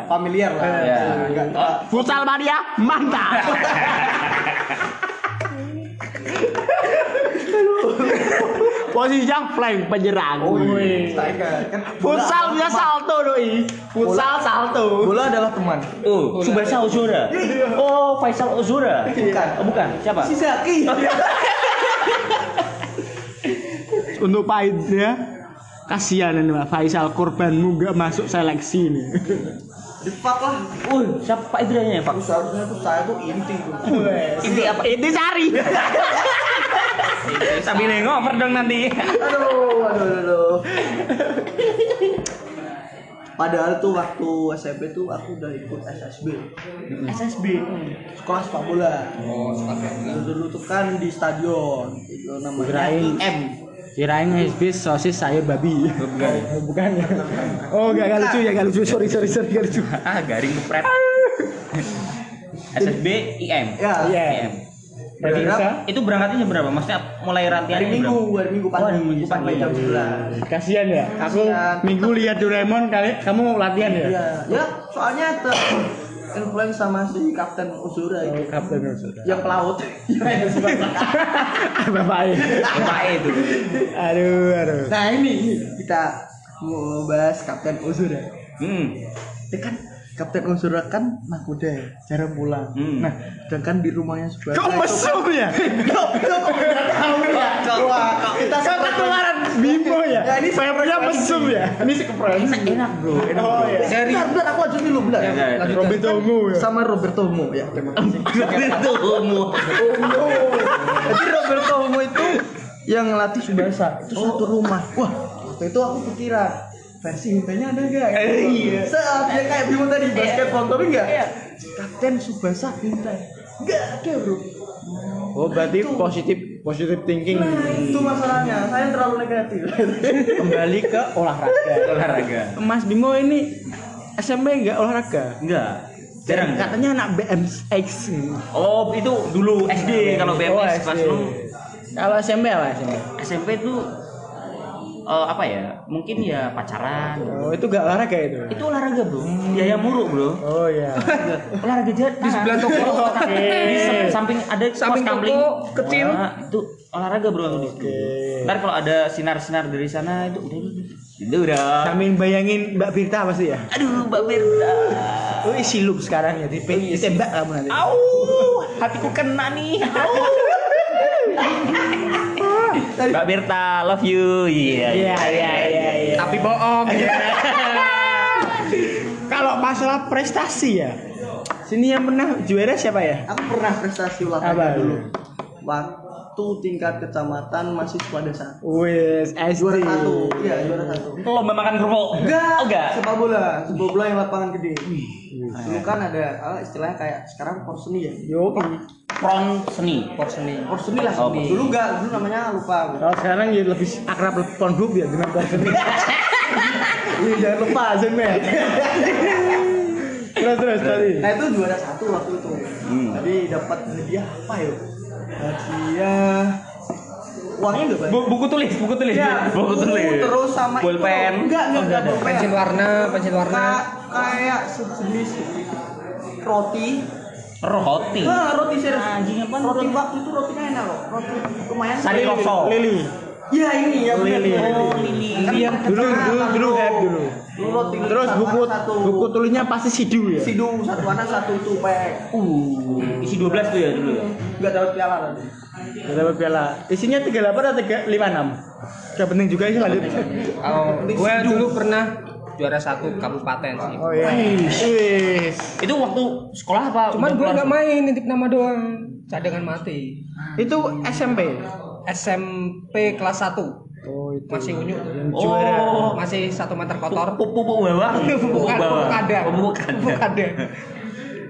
[SPEAKER 2] familiar lah.
[SPEAKER 1] Iya. Oh,
[SPEAKER 3] Futsal mania mantap. Posisinya flank penyerang.
[SPEAKER 2] striker. Kan
[SPEAKER 3] Futsal bisa salto doi. Futsal salto.
[SPEAKER 2] bola adalah teman.
[SPEAKER 1] Oh, Subasa Ozora. Oh, Faisal Ozora.
[SPEAKER 2] Bukan.
[SPEAKER 1] Oh, bukan. Siapa?
[SPEAKER 2] Si Zaki.
[SPEAKER 3] Untuk pahitnya kasihan ini Pak Faisal korbanmu nggak masuk seleksi nih.
[SPEAKER 2] Di fuck lah.
[SPEAKER 1] Uh, siapa Pak Idranya ya, Pak?
[SPEAKER 2] Seharusnya tuh saya tuh inti tuh.
[SPEAKER 1] Ini apa?
[SPEAKER 3] Ini cari.
[SPEAKER 1] Sambil ngoper dong nanti.
[SPEAKER 2] aduh, aduh, aduh, aduh. Padahal tuh waktu SMP tuh aku udah ikut SSB.
[SPEAKER 1] SSB.
[SPEAKER 2] Sekolah sepak bola.
[SPEAKER 4] oh sepakat
[SPEAKER 2] Dulu, dulu tuh kan di stadion. Itu namanya. IM.
[SPEAKER 3] Kirain HSB sosis sayur babi.
[SPEAKER 1] Bukan.
[SPEAKER 3] Oh, bukan ya. Oh, gak, gak lucu ya, gak lucu. Sorry, sorry, sorry, gak lucu.
[SPEAKER 1] Ah, garing kepret. SSB IM.
[SPEAKER 2] Ya.
[SPEAKER 1] IM.
[SPEAKER 3] Jadi
[SPEAKER 2] Berapa?
[SPEAKER 3] bisa.
[SPEAKER 1] Itu berangkatnya berapa? Maksudnya mulai
[SPEAKER 2] hari
[SPEAKER 1] latihannya
[SPEAKER 2] Minggu,
[SPEAKER 1] berapa?
[SPEAKER 2] hari Minggu
[SPEAKER 1] Oh,
[SPEAKER 2] pagi,
[SPEAKER 1] hari Minggu
[SPEAKER 2] sampai
[SPEAKER 1] pagi.
[SPEAKER 2] jam 11.
[SPEAKER 3] Kasihan ya. Aku minggu lihat Doraemon kali kamu latihan ya.
[SPEAKER 2] Iya, ya soalnya influence sama si Kapten Uzura
[SPEAKER 3] Oh,
[SPEAKER 2] itu.
[SPEAKER 3] Kapten sudah.
[SPEAKER 2] Yang pelaut.
[SPEAKER 3] Bapak
[SPEAKER 1] Apa itu?
[SPEAKER 3] Aduh, aduh.
[SPEAKER 2] Nah ini kita mau bahas Kapten Uzura.
[SPEAKER 1] Hmm.
[SPEAKER 2] Ya kan Kapten Uzura kan nakuda ya, jarang pulang.
[SPEAKER 1] Hmm.
[SPEAKER 2] Nah, sedangkan di rumahnya sebelah
[SPEAKER 3] Kok mesum ya?
[SPEAKER 2] Kok kok udah tahu ya? Wah, kita
[SPEAKER 3] Kok ketularan Bimo ya?
[SPEAKER 2] Ya, ini
[SPEAKER 3] Vibe-nya mesum ya? Ini si kepres.
[SPEAKER 1] Enak, Bro. Enak.
[SPEAKER 3] Oh iya.
[SPEAKER 4] dari
[SPEAKER 2] Bentar, bentar, aku lanjutin dulu, bentar.
[SPEAKER 1] Ya, ya, ya.
[SPEAKER 4] lanjut.
[SPEAKER 3] Robin Tomo ya.
[SPEAKER 2] Sama Roberto Homo ya, terima kasih.
[SPEAKER 1] Itu umum.
[SPEAKER 2] Homo. Jadi Roberto Homo itu yang ngelatih Subasa itu satu rumah. Wah, waktu itu aku pikiran versi hintanya ada nggak? iya. Saat ya kayak Bimo tadi basket pon tapi nggak. Kapten Subasa hintai. Nggak ada bro.
[SPEAKER 3] Oh, berarti positif positif thinking.
[SPEAKER 2] Nah, itu masalahnya. Saya terlalu negatif.
[SPEAKER 3] Kembali ke olahraga.
[SPEAKER 1] Olahraga.
[SPEAKER 3] Mas Bimo ini SMP enggak olahraga?
[SPEAKER 1] Enggak. Jarang.
[SPEAKER 3] Katanya anak BMX.
[SPEAKER 1] Oh, itu dulu SD kalau BMX
[SPEAKER 3] Oh,
[SPEAKER 1] lu
[SPEAKER 3] Kalau SMP apa SMP?
[SPEAKER 1] SMP tuh eh, apa ya? Mungkin ya pacaran.
[SPEAKER 3] Oh, itu enggak olahraga itu.
[SPEAKER 1] Itu olahraga, Bro. Biaya muruk, Bro.
[SPEAKER 3] Oh iya.
[SPEAKER 1] olahraga jahat
[SPEAKER 4] Di sebelah toko.
[SPEAKER 1] di se- samping ada
[SPEAKER 4] Samping toko kecil.
[SPEAKER 1] Wah, itu olahraga bro di situ.
[SPEAKER 3] Oke.
[SPEAKER 1] ntar kalau ada sinar-sinar dari sana itu udah udah, udah. itu udah
[SPEAKER 3] Sambil bayangin Mbak Birta pasti ya.
[SPEAKER 1] aduh mbak Berta
[SPEAKER 3] Oh, silup sekarang ya. Di ditembak kamu nanti.
[SPEAKER 1] au hatiku kena nih au mbak Berta love you iya
[SPEAKER 3] Iya, iya, iya, iya.
[SPEAKER 4] tapi bohong
[SPEAKER 3] Kalau masalah prestasi ya. Sini yang pernah juara siapa ya?
[SPEAKER 2] aku pernah prestasi olahraga dulu. Waktu tingkat kecamatan mahasiswa desa.
[SPEAKER 3] Wes, SD.
[SPEAKER 2] Juara satu, iya juara satu.
[SPEAKER 1] lomba makan kerupuk
[SPEAKER 2] Enggak,
[SPEAKER 1] oh, enggak
[SPEAKER 2] sepak bola, sepak bola yang lapangan gede. Dulu kan ada ah, istilahnya kayak sekarang porseni ya.
[SPEAKER 3] Yo.
[SPEAKER 1] Pron seni
[SPEAKER 4] porseni
[SPEAKER 2] Porseni lah.
[SPEAKER 1] Oh,
[SPEAKER 2] Dulu enggak, dulu namanya lupa.
[SPEAKER 3] Kalau sekarang ya lebih akrab Pornhub ya dengan Pornhub.
[SPEAKER 2] Iya, jangan lupa Azan Med.
[SPEAKER 3] terus terus tadi.
[SPEAKER 2] Nah itu juara satu waktu itu.
[SPEAKER 1] Hmm.
[SPEAKER 2] Tadi dapat hadiah apa ya? Hadiah uangnya nggak banyak
[SPEAKER 1] Bu- buku tulis, buku tulis.
[SPEAKER 2] Ya,
[SPEAKER 1] buku tulis.
[SPEAKER 2] terus sama
[SPEAKER 1] Pulpen.
[SPEAKER 2] enggak enggak enggak pulpen
[SPEAKER 4] pensil warna pensil warna
[SPEAKER 2] Ka- kayak sejenis roti
[SPEAKER 1] Roti.
[SPEAKER 2] ah roti serius
[SPEAKER 1] Anjing apaan
[SPEAKER 2] roti waktu itu rotinya enak loh roti lumayan
[SPEAKER 1] Sari.
[SPEAKER 3] Lili
[SPEAKER 2] iya ini ya.
[SPEAKER 3] Lili.
[SPEAKER 2] Oh,
[SPEAKER 1] Lili.
[SPEAKER 2] Kan pakai
[SPEAKER 3] dulu dulu
[SPEAKER 2] satu.
[SPEAKER 3] dulu head dulu terus buku buku tulisnya pasti sidu ya
[SPEAKER 2] sidu satu anak satu tupek
[SPEAKER 1] Uh, isi 12 tuh ya dulu ya.
[SPEAKER 2] nggak dapat piala tadi
[SPEAKER 3] Gak dapat piala isinya 38 atau 356 Gak penting juga sih lanjut
[SPEAKER 4] kalau gue dulu pernah juara satu kabupaten sih.
[SPEAKER 3] Oh iya. Wis.
[SPEAKER 1] Itu waktu sekolah apa?
[SPEAKER 4] cuman gue nggak main nitip nama doang. Cadangan mati.
[SPEAKER 3] Itu SMP
[SPEAKER 4] SMP kelas 1
[SPEAKER 3] oh itu.
[SPEAKER 4] Masih unyu.
[SPEAKER 1] Oh.
[SPEAKER 4] masih satu meter kotor.
[SPEAKER 1] Pupuk bawah. Pupuk
[SPEAKER 4] bukan
[SPEAKER 1] bawah.
[SPEAKER 4] pupuk kada
[SPEAKER 1] Pupuk kada.
[SPEAKER 4] pupuk kada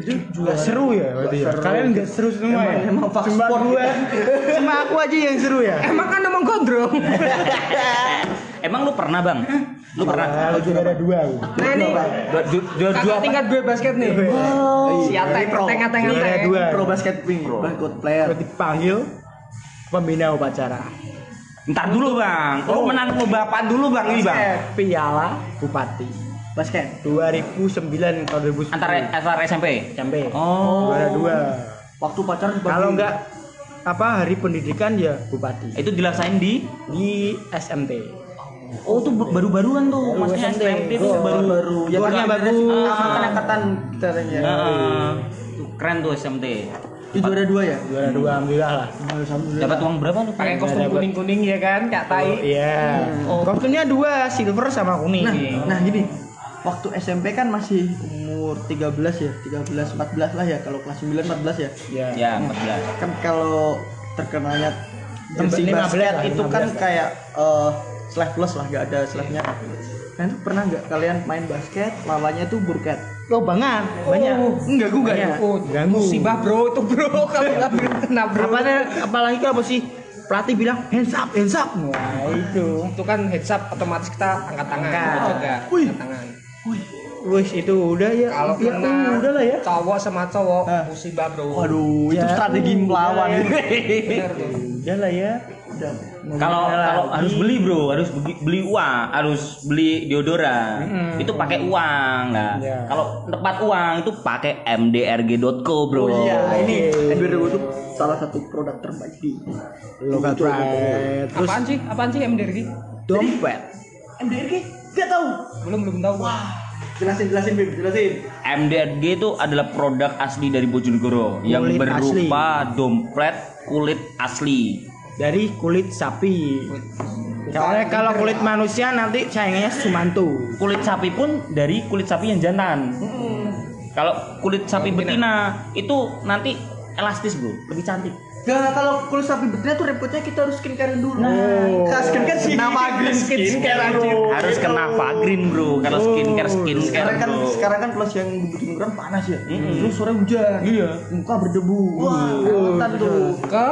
[SPEAKER 3] itu juga seru ya berarti ya? kalian gak seru semua
[SPEAKER 2] Emang-
[SPEAKER 3] ya?
[SPEAKER 2] emang fast
[SPEAKER 3] cuma
[SPEAKER 2] sport.
[SPEAKER 3] gue cuma aku aja yang seru ya?
[SPEAKER 4] Emang kan emang gondrong
[SPEAKER 1] Emang lu pernah, Bang? Lu pernah?
[SPEAKER 3] Kalau juara dua aku.
[SPEAKER 4] nah ini
[SPEAKER 1] Dua dua dua
[SPEAKER 4] kakak tingkat gue basket nih si Ateng
[SPEAKER 2] Pro.
[SPEAKER 4] Ateng Ateng
[SPEAKER 3] Juara
[SPEAKER 4] Ateng
[SPEAKER 3] dua.
[SPEAKER 2] pro basket pink basket player
[SPEAKER 3] Berarti panggil pembina upacara.
[SPEAKER 1] Ntar dulu, Bang. Lu menang lu bapak dulu, Bang, ini, Bang.
[SPEAKER 3] Piala Bupati
[SPEAKER 2] basket
[SPEAKER 3] 2009 atau 2010.
[SPEAKER 1] Antara antara SMP.
[SPEAKER 3] sampai
[SPEAKER 1] Oh.
[SPEAKER 3] juara dua.
[SPEAKER 2] waktu pacaran.
[SPEAKER 3] Kalau enggak apa hari pendidikan ya bupati
[SPEAKER 1] Itu dilaksanain di
[SPEAKER 3] di SMT.
[SPEAKER 1] Oh, itu baru-baruan tuh. Maksudnya itu
[SPEAKER 3] Oh,
[SPEAKER 1] baru-baru.
[SPEAKER 2] ya kan
[SPEAKER 3] bagus.
[SPEAKER 2] angkatan-angkatan kita ya
[SPEAKER 1] Heeh. Tuh, keren tuh SMT.
[SPEAKER 2] itu juara dua ya
[SPEAKER 3] Juara dua alhamdulillah lah.
[SPEAKER 1] Dapat uang berapa lu?
[SPEAKER 4] pakai kostum kuning kuning ya kan kak tai
[SPEAKER 3] Oh, iya. Kostumnya dua, silver sama kuning.
[SPEAKER 2] nah nah gini waktu SMP kan masih umur 13 ya 13 14 lah ya kalau kelas 9 14 ya
[SPEAKER 3] Ya.
[SPEAKER 1] Ya, 14.
[SPEAKER 2] kan kalau terkenalnya jersey
[SPEAKER 3] 15
[SPEAKER 2] basket itu kan
[SPEAKER 3] 15.
[SPEAKER 2] kayak eh sleeveless lah nggak ada sleeve-nya nah itu pernah nggak kalian main basket lawannya tuh burket
[SPEAKER 3] Oh, banget. Banyak.
[SPEAKER 2] enggak gue enggak ya.
[SPEAKER 4] Oh,
[SPEAKER 3] Ganggu.
[SPEAKER 4] musibah bro itu bro kamu nggak kena bro
[SPEAKER 3] Apanya, apalagi kalau si pelatih bilang hands up, hands up. Wah, itu.
[SPEAKER 4] itu kan heads up otomatis kita angkat tangan
[SPEAKER 3] Angkat.
[SPEAKER 4] juga
[SPEAKER 2] Wih.
[SPEAKER 4] angkat tangan
[SPEAKER 3] Wis itu udah ya.
[SPEAKER 4] kalau
[SPEAKER 3] ya,
[SPEAKER 4] kena
[SPEAKER 3] uh, udah lah ya.
[SPEAKER 4] cowok sama cowok
[SPEAKER 2] Ah.
[SPEAKER 4] musibah bro
[SPEAKER 2] waduh itu
[SPEAKER 3] Ya,
[SPEAKER 2] strategi melawan
[SPEAKER 3] ya.
[SPEAKER 4] bener tuh
[SPEAKER 3] Udah lah ya.
[SPEAKER 2] Udah.
[SPEAKER 1] Kalau kalau harus beli bro, harus beli, beli uang, harus beli deodoran. Itu pakai uang, nah.
[SPEAKER 3] Ya.
[SPEAKER 1] Kalau tepat uang itu pakai mdrg.co bro.
[SPEAKER 2] Oh iya, ini. NBRW itu salah satu produk terbaik di
[SPEAKER 3] Local pride. Terus
[SPEAKER 4] apaan sih apaan sih MDRG
[SPEAKER 3] dompet.
[SPEAKER 2] MDRG gak tahu.
[SPEAKER 4] belum belum tahu
[SPEAKER 2] Jelasin jelasin Bim, jelasin.
[SPEAKER 1] MDRG itu adalah produk asli dari Bojonegoro yang berupa dompet kulit asli.
[SPEAKER 3] Dari kulit sapi. Soalnya kalau kulit manusia nanti sayangnya sumantu.
[SPEAKER 1] Kulit sapi pun dari kulit sapi yang jantan. Kalau kulit sapi betina itu nanti elastis bro, lebih cantik.
[SPEAKER 2] Gak, kalau kulit sapi betina tuh repotnya kita harus skincare dulu.
[SPEAKER 3] Oh.
[SPEAKER 2] Nah, skincare sih.
[SPEAKER 3] Nama green skincare, bro.
[SPEAKER 1] Harus kena Fagrin bro, kalau
[SPEAKER 3] Oh,
[SPEAKER 1] skincare skincare
[SPEAKER 2] Sekarang kan
[SPEAKER 1] bro.
[SPEAKER 2] sekarang kan plus yang dibutuhin kan panas ya. Terus sore hujan.
[SPEAKER 1] Iya.
[SPEAKER 2] Muka berdebu. Wah, kelihatan tuh.
[SPEAKER 4] ke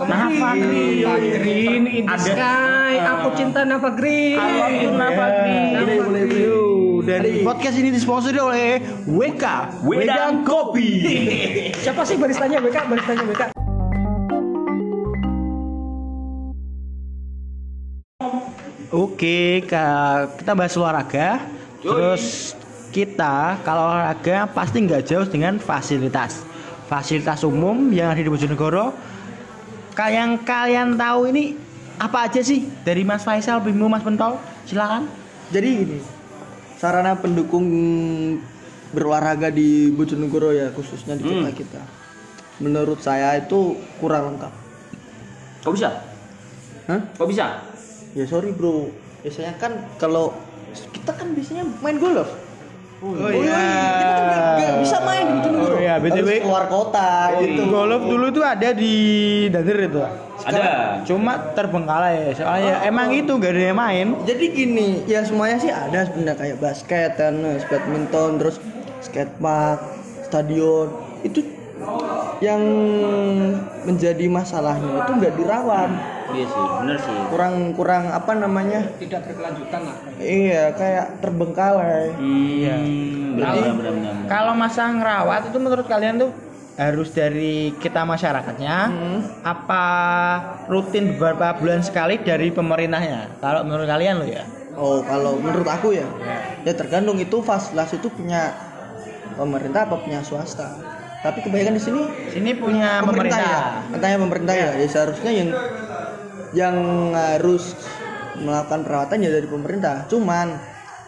[SPEAKER 1] Nafa Green.
[SPEAKER 4] Green in the sky aku cinta Nafa Green
[SPEAKER 1] itu Nafa Green?
[SPEAKER 2] Boleh.
[SPEAKER 3] Yo, dan podcast ini disponsori oleh WK
[SPEAKER 1] Wedang Kopi.
[SPEAKER 4] siapa sih baristanya BK baristanya BK
[SPEAKER 3] Oke, kita bahas olahraga. Terus kita kalau olahraga pasti nggak jauh dengan fasilitas. Fasilitas umum yang ada di Bojonegoro. Kayak yang kalian tahu ini apa aja sih dari Mas Faisal, Bimo, Mas Pentol? Silakan.
[SPEAKER 2] Jadi gini, sarana pendukung berolahraga di Bojonegoro ya khususnya di kota kita. Menurut saya itu kurang lengkap.
[SPEAKER 1] Kok bisa?
[SPEAKER 2] Hah?
[SPEAKER 1] Kok bisa?
[SPEAKER 2] Ya sorry bro, biasanya kan kalau kita kan biasanya main golf. Oh,
[SPEAKER 3] iya.
[SPEAKER 2] Kita kan nggak bisa main di Bojonegoro.
[SPEAKER 3] Oh iya, BTW.
[SPEAKER 2] Keluar kota gitu.
[SPEAKER 3] Golf dulu tuh ada di Dader itu.
[SPEAKER 1] Ada.
[SPEAKER 3] Cuma terbengkalai soalnya emang itu gak ada yang main.
[SPEAKER 2] Jadi gini, ya semuanya sih ada sebenarnya kayak basket, tenis, badminton, terus skatepark, stadion. Itu yang menjadi masalahnya itu nggak dirawat.
[SPEAKER 1] Iya sih, bener sih.
[SPEAKER 2] Kurang kurang apa namanya?
[SPEAKER 4] tidak berkelanjutan lah
[SPEAKER 2] Iya, kayak terbengkalai.
[SPEAKER 1] Iya.
[SPEAKER 3] Jadi,
[SPEAKER 1] Benar benar benar.
[SPEAKER 3] Kalau masa ngerawat itu menurut kalian tuh harus dari kita masyarakatnya apa rutin beberapa bulan sekali dari pemerintahnya kalau menurut kalian lo ya
[SPEAKER 2] Oh, kalau menurut aku ya, ya tergantung itu fasilitas itu punya pemerintah apa punya swasta. Tapi kebanyakan di sini
[SPEAKER 3] sini punya
[SPEAKER 2] pemerintah,
[SPEAKER 3] pemerintah,
[SPEAKER 2] ya. Katanya pemerintah ya. Ya seharusnya yang yang harus melakukan perawatan ya dari pemerintah. Cuman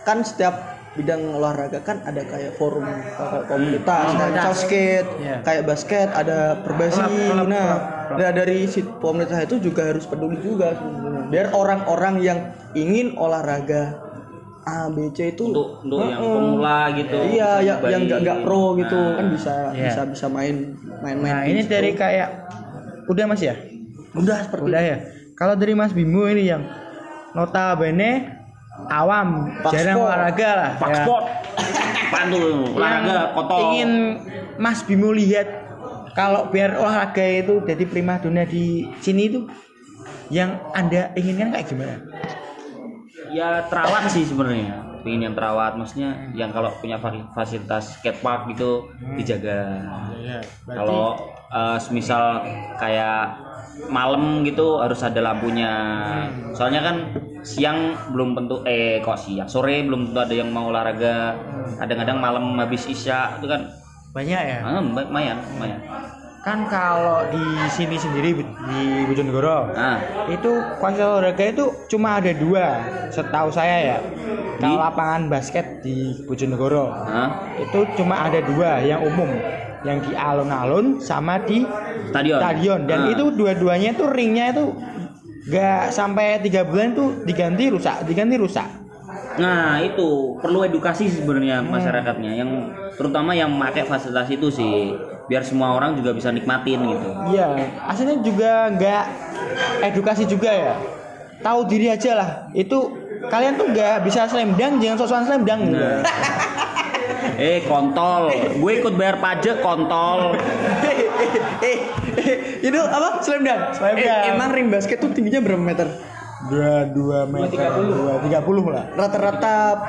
[SPEAKER 2] kan setiap bidang olahraga kan ada kayak forum kayak komunitas, kayak basket,
[SPEAKER 3] Iya.
[SPEAKER 2] kayak basket, ada perbasi.
[SPEAKER 3] Klub,
[SPEAKER 2] nah,
[SPEAKER 3] klub, klub.
[SPEAKER 2] nah, dari si pemerintah itu juga harus peduli juga sebenarnya. Biar orang-orang yang ingin olahraga A, B, C itu
[SPEAKER 1] untuk untuk yang
[SPEAKER 2] Heeh.
[SPEAKER 1] pemula gitu
[SPEAKER 2] Iya, ya, yang nggak nggak pro gitu
[SPEAKER 1] Nah,
[SPEAKER 2] kan bisa
[SPEAKER 3] Iya.
[SPEAKER 2] bisa bisa main main-main.
[SPEAKER 3] nah
[SPEAKER 2] di
[SPEAKER 3] ini dari kayak udah mas ya
[SPEAKER 2] udah seperti
[SPEAKER 3] udah ya kalau dari mas Bimo ini yang notabene awam
[SPEAKER 2] Pak
[SPEAKER 3] jarang
[SPEAKER 2] sport.
[SPEAKER 3] olahraga lah
[SPEAKER 1] Pak
[SPEAKER 3] ya.
[SPEAKER 1] sport. Apaan tuh? Olahraga kotor.
[SPEAKER 3] ingin Mas Bimo lihat kalau biar olahraga itu jadi primadona di sini itu yang anda inginkan kayak gimana?
[SPEAKER 1] ya terawat sih sebenarnya. Pengen yang terawat maksudnya yang kalau punya fa- fasilitas skatepark gitu dijaga. Kalau eh, semisal kayak malam gitu harus ada lampunya. Soalnya kan siang belum tentu eh kok siang? Sore belum tentu ada yang mau olahraga. Kadang-kadang malam habis isya itu kan
[SPEAKER 3] banyak ya.
[SPEAKER 1] ah, lumayan lumayan.
[SPEAKER 3] Kan kalau di sini sendiri di Bojonegoro
[SPEAKER 1] ah.
[SPEAKER 3] itu fasilitas olahraga itu cuma ada dua setahu saya ya. Kalau lapangan basket di Bojonegoro
[SPEAKER 1] ah.
[SPEAKER 3] itu cuma ada dua yang umum yang di alun-alun sama di
[SPEAKER 1] stadion
[SPEAKER 3] stadion dan
[SPEAKER 1] Ah.
[SPEAKER 3] itu dua-duanya itu ringnya itu nggak sampai tiga bulan tuh diganti rusak diganti rusak
[SPEAKER 1] Nah itu perlu edukasi sebenarnya masyarakatnya yang terutama yang pakai fasilitas itu sih biar semua orang juga bisa nikmatin gitu.
[SPEAKER 3] iya aslinya juga nggak edukasi juga ya tahu diri aja lah itu kalian tuh nggak bisa slam dunk jangan sok-sokan slam dunk.
[SPEAKER 1] Nah. eh kontol, gue ikut bayar pajak kontol.
[SPEAKER 2] eh, eh, itu apa? Slam dunk.
[SPEAKER 3] Slam
[SPEAKER 2] Eh,
[SPEAKER 3] dunk.
[SPEAKER 2] emang ring basket tuh tingginya berapa meter?
[SPEAKER 3] dua dua meter dua tiga puluh lah
[SPEAKER 2] Rata-rata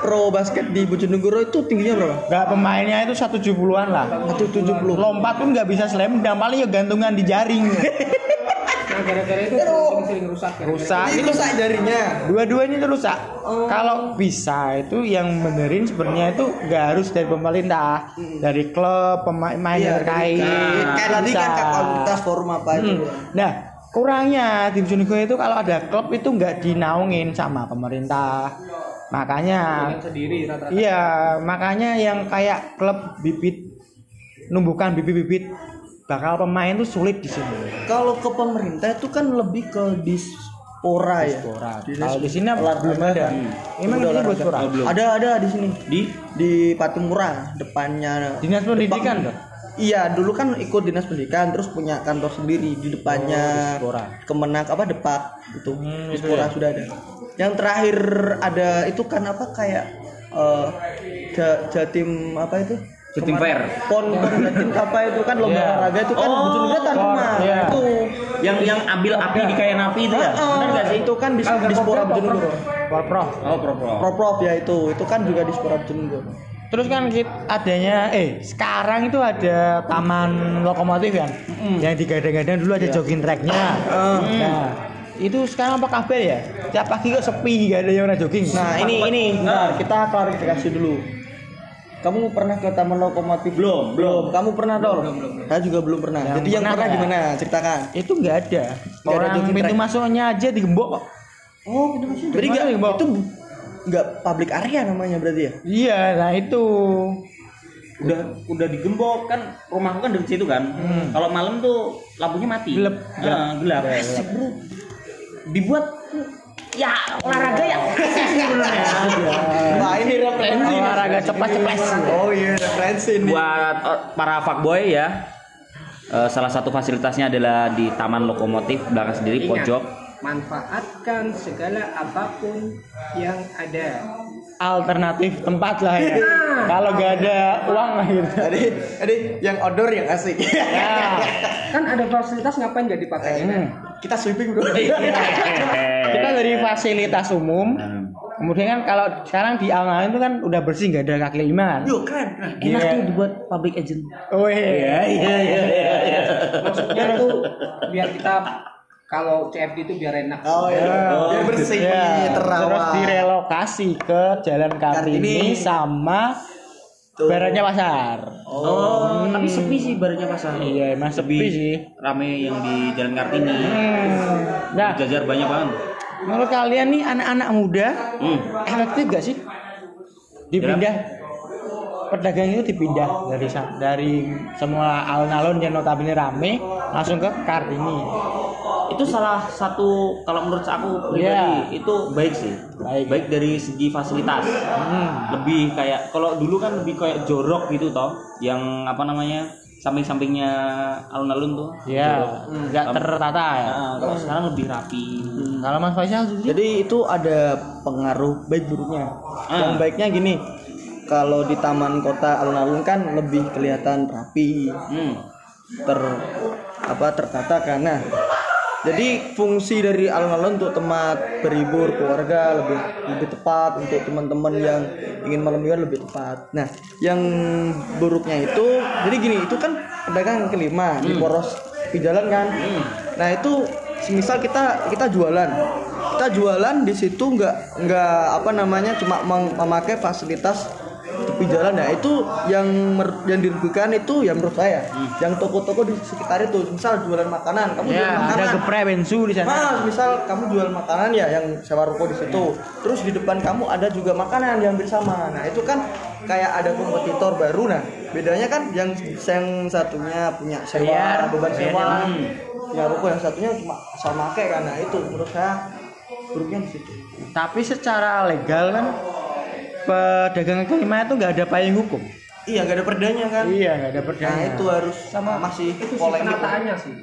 [SPEAKER 2] pro basket di Bojonegoro itu tingginya berapa?
[SPEAKER 3] nggak pemainnya itu satu tujuh puluhan lah
[SPEAKER 2] Satu tujuh puluh.
[SPEAKER 3] lompat pun nggak bisa slam dunk paling ya gantungan di jaring
[SPEAKER 4] Nah, gara-gara itu sering-sering rusak kan.
[SPEAKER 3] rusak
[SPEAKER 2] Itu rusak jarinya.
[SPEAKER 3] dua-duanya itu rusak kalau bisa itu yang benerin sebenarnya itu nggak harus dari pemerintah dari klub pemain yang terkait
[SPEAKER 2] Kayak tadi kan komunitas forum apa itu.
[SPEAKER 3] Hmm. nah kurangnya di Bojonegoro itu kalau ada klub itu nggak dinaungin sama pemerintah makanya
[SPEAKER 4] Dengan sendiri rata-rata.
[SPEAKER 3] iya makanya yang kayak klub bibit numbuhkan bibit-bibit bakal pemain tuh sulit di sini
[SPEAKER 2] Kalau ke pemerintah itu kan lebih ke dispora ya.
[SPEAKER 3] Dispora. Kalau di sini
[SPEAKER 2] olahraga.
[SPEAKER 3] belum ada.
[SPEAKER 2] Hmm.
[SPEAKER 3] Emang
[SPEAKER 2] Udah?
[SPEAKER 1] Oh, belum.
[SPEAKER 2] Ada ada di sini.
[SPEAKER 1] Di
[SPEAKER 2] Di Patimura depannya.
[SPEAKER 3] Dinas pendidikan
[SPEAKER 2] Depan-. Iya, dulu kan ikut dinas pendidikan terus punya kantor sendiri di depannya
[SPEAKER 3] Dispora.
[SPEAKER 2] Kemenak apa Depak gitu.
[SPEAKER 3] Hmm, itu
[SPEAKER 2] Dispora sudah ada. Yang terakhir ada itu kan apa kayak Ja- Jatim apa itu?
[SPEAKER 1] Jatim Fair.
[SPEAKER 2] Pon Jatim apa itu kan lomba
[SPEAKER 3] Iya.
[SPEAKER 2] olahraga itu kan
[SPEAKER 1] Oh,
[SPEAKER 2] Bojonegoro rumah.
[SPEAKER 3] iya.
[SPEAKER 2] Itu.
[SPEAKER 1] yang yang ambil api di kain api itu ya?
[SPEAKER 2] Ah,
[SPEAKER 1] Benar sih?
[SPEAKER 2] Itu kan di Dispora Bojonegoro.
[SPEAKER 3] Porprov.
[SPEAKER 1] Oh, pro pro.
[SPEAKER 2] Proprov ya itu. Itu kan juga Dispora Bojonegoro.
[SPEAKER 3] Terus kan kita adanya eh sekarang itu ada taman lokomotif kan. Yang digadang-gadang dulu ada
[SPEAKER 2] Iya.
[SPEAKER 3] jogging tracknya.
[SPEAKER 2] Ah.
[SPEAKER 3] Nah, itu sekarang apa kabar ya? Tiap pagi kok sepi gak ada yang jogging.
[SPEAKER 2] Nah ini ini bentar, kita klarifikasi dulu. Kamu pernah ke Taman Lokomotif?
[SPEAKER 1] Belum,
[SPEAKER 2] belum. Kamu pernah dong? Saya juga belum pernah.
[SPEAKER 3] Yang
[SPEAKER 2] Jadi yang
[SPEAKER 3] pernah
[SPEAKER 2] pernah gimana? Ceritakan.
[SPEAKER 3] itu nggak ada.
[SPEAKER 2] Ada
[SPEAKER 3] Orang
[SPEAKER 2] jogging
[SPEAKER 3] pintu masuknya aja digembok kok.
[SPEAKER 2] Oh, gitu maksudnya. Jadi
[SPEAKER 3] Gimana
[SPEAKER 2] nggak
[SPEAKER 3] nih, Mbok?
[SPEAKER 2] itu nggak public area namanya berarti ya?
[SPEAKER 3] Iya, nah itu.
[SPEAKER 1] Udah udah digembok kan rumahku kan dekat situ kan. Kalau malam tuh lampunya mati.
[SPEAKER 3] Gelap.
[SPEAKER 1] Ah, gelap. Asik, Bro. Dibuat ya olahraga ya sebenarnya.
[SPEAKER 2] Nah ini referensi.
[SPEAKER 3] Olahraga ceplas-ceplas.
[SPEAKER 2] Oh iya referensi nih.
[SPEAKER 1] buat eh, para fuckboy ya eh, salah satu fasilitasnya adalah di taman lokomotif belakang sendiri
[SPEAKER 4] Ingat,
[SPEAKER 1] pojok
[SPEAKER 4] manfaatkan segala apa pun yang ada.
[SPEAKER 3] Alternatif tempat lah ya. Kalau nggak ada uang lah gitu.
[SPEAKER 2] Jadi jadi yang outdoor yang asik.
[SPEAKER 3] Ya.
[SPEAKER 4] Kan ada fasilitas ngapain nggak dipakai?
[SPEAKER 3] Hmm.
[SPEAKER 2] Kita sweeping bro.
[SPEAKER 3] Kita dari fasilitas umum
[SPEAKER 1] Hmm.
[SPEAKER 3] Kemudian kan kalau sekarang di alun-alun itu kan udah bersih nggak ada kaki lima kan.
[SPEAKER 2] Yuk keren. Nah,
[SPEAKER 1] Enak
[SPEAKER 3] Iya.
[SPEAKER 1] tuh dibuat public agent.
[SPEAKER 3] Oh iya.
[SPEAKER 1] iya iya iya.
[SPEAKER 4] Maksudnya itu biar kita kalau CFD itu biar enak.
[SPEAKER 2] Oh iya. Biar bersih,
[SPEAKER 3] Ya,
[SPEAKER 2] terawat.
[SPEAKER 3] terus direlokasi ke Jalan Kartini
[SPEAKER 2] Kartini.
[SPEAKER 3] sama
[SPEAKER 2] Tuh.
[SPEAKER 3] Baratnya Pasar.
[SPEAKER 1] Oh, tapi sepi sih barunya pasar.
[SPEAKER 3] Iya, emang sepi sih.
[SPEAKER 1] Rame yang di Jalan Kartini.
[SPEAKER 3] Hmm. Nah,
[SPEAKER 1] Jajar banyak banget.
[SPEAKER 3] menurut kalian nih anak-anak muda
[SPEAKER 1] Hmm.
[SPEAKER 3] efektif gak sih dipindah pedagang itu dipindah dari dari semua alun-alun yang notabene rame langsung ke Kartini.
[SPEAKER 1] Itu salah satu kalau menurut aku pribadi
[SPEAKER 3] Iya.
[SPEAKER 1] itu baik sih.
[SPEAKER 3] Baik.
[SPEAKER 1] dari segi fasilitas.
[SPEAKER 3] Hmm.
[SPEAKER 1] Lebih kayak kalau dulu kan lebih kayak jorok gitu toh, yang apa namanya? samping-sampingnya alun-alun tuh.
[SPEAKER 3] Ya, nggak tertata ya.
[SPEAKER 1] Nah, kalau sekarang lebih rapi.
[SPEAKER 3] Kalau Mas Faisal sendiri?
[SPEAKER 2] Jadi itu ada pengaruh baik buruknya. Yang
[SPEAKER 1] Ah.
[SPEAKER 2] baiknya gini, kalau di taman kota alun-alun kan lebih kelihatan rapi,
[SPEAKER 1] Hmm.
[SPEAKER 2] ter apa tertata karena jadi fungsi dari alun-alun untuk tempat berhibur keluarga lebih lebih tepat untuk teman-teman yang ingin malam mingguan lebih tepat. Nah, yang buruknya itu jadi gini itu kan pedagang kelima di poros di jalan kan. Nah itu misal kita kita jualan kita jualan di situ nggak nggak apa namanya cuma mem- memakai fasilitas tepi jalan nah itu yang mer- yang dirugikan itu ya menurut saya yang toko-toko di sekitar itu misal jualan makanan kamu jual
[SPEAKER 3] Ya, ada
[SPEAKER 2] makanan
[SPEAKER 3] geprek bensu di sana.
[SPEAKER 2] Mas, misal kamu jual makanan ya yang sewa ruko di situ. Terus di depan kamu ada juga makanan yang bersama. Nah, itu kan kayak ada kompetitor baru nah. Bedanya kan yang yang satunya punya sewa,
[SPEAKER 3] Bayar,
[SPEAKER 2] beban sewa.
[SPEAKER 3] yang-
[SPEAKER 2] Punya ruko yang satunya cuma asal make kan. Nah, itu menurut saya buruknya di situ.
[SPEAKER 3] Tapi secara legal kan pedagang kaki lima itu nggak ada payung hukum.
[SPEAKER 2] Iya, gak ada perdanya kan.
[SPEAKER 3] Iya, nggak ada
[SPEAKER 2] Nah,
[SPEAKER 3] perdanya.
[SPEAKER 2] itu harus sama masih
[SPEAKER 4] Itu sih
[SPEAKER 2] polemik.
[SPEAKER 4] penataannya sih.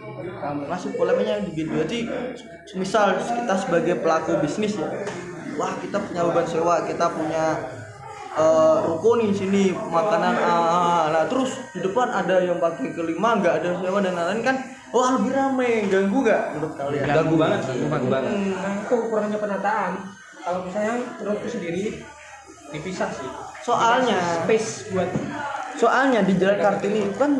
[SPEAKER 2] masih polemiknya gitu jadi misal kita sebagai pelaku bisnis ya wah kita punya beban sewa kita punya eh, ruko nih sini makanan ah, ah. nah terus di depan ada yang pakai kelima nggak ada sewa dan lain-lain kan wah lebih rame ganggu nggak menurut kalian
[SPEAKER 1] Ganggu banget sih, ganggu banget.
[SPEAKER 4] Nah itu kurangnya penataan. Kalau misalnya menurutku sendiri dipisah sih.
[SPEAKER 2] soalnya
[SPEAKER 4] Space buat
[SPEAKER 2] soalnya di jalan kartini itu kan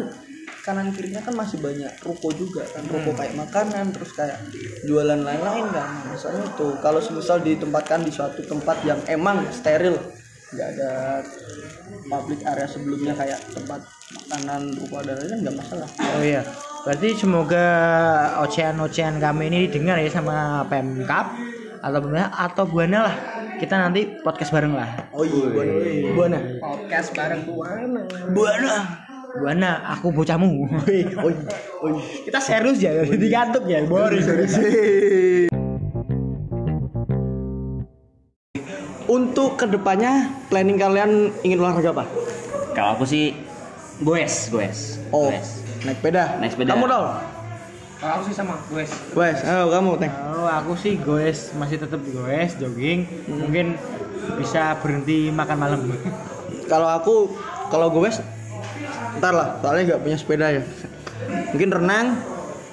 [SPEAKER 2] kanan kirinya kan masih banyak ruko juga kan ruko kayak makanan terus kayak jualan lain-lain kan Nah, misalnya itu kalau semisal ditempatkan di suatu tempat yang emang steril nggak ada public area sebelumnya kayak tempat makanan ruko dan lain kan nggak masalah
[SPEAKER 3] Oh iya. Berarti semoga ocehan-ocehan kami ini didengar ya sama Pemkap atau Buana atau Buana lah. Kita nanti podcast bareng lah.
[SPEAKER 2] oh iya buana buana
[SPEAKER 4] podcast bareng Buana.
[SPEAKER 2] buana
[SPEAKER 3] Buana, aku bocahmu.
[SPEAKER 2] oh iya oh iya
[SPEAKER 3] Kita serius ya, jadi kantuk ya. Boris.
[SPEAKER 2] untuk ke depannya planning kalian ingin olahraga apa
[SPEAKER 1] Kalau aku sih goes, goes.
[SPEAKER 2] oh
[SPEAKER 1] Goes.
[SPEAKER 2] naik sepeda
[SPEAKER 1] Naik sepeda.
[SPEAKER 2] kamu dong
[SPEAKER 4] Kalau aku sih sama Wes.
[SPEAKER 2] Wes, ayo kamu teng.
[SPEAKER 3] Kalau aku sih goes, masih tetap goes, jogging. Mungkin bisa berhenti makan malam.
[SPEAKER 2] Kalau aku kalau gue ntar lah, soalnya nggak punya sepeda ya. Mungkin renang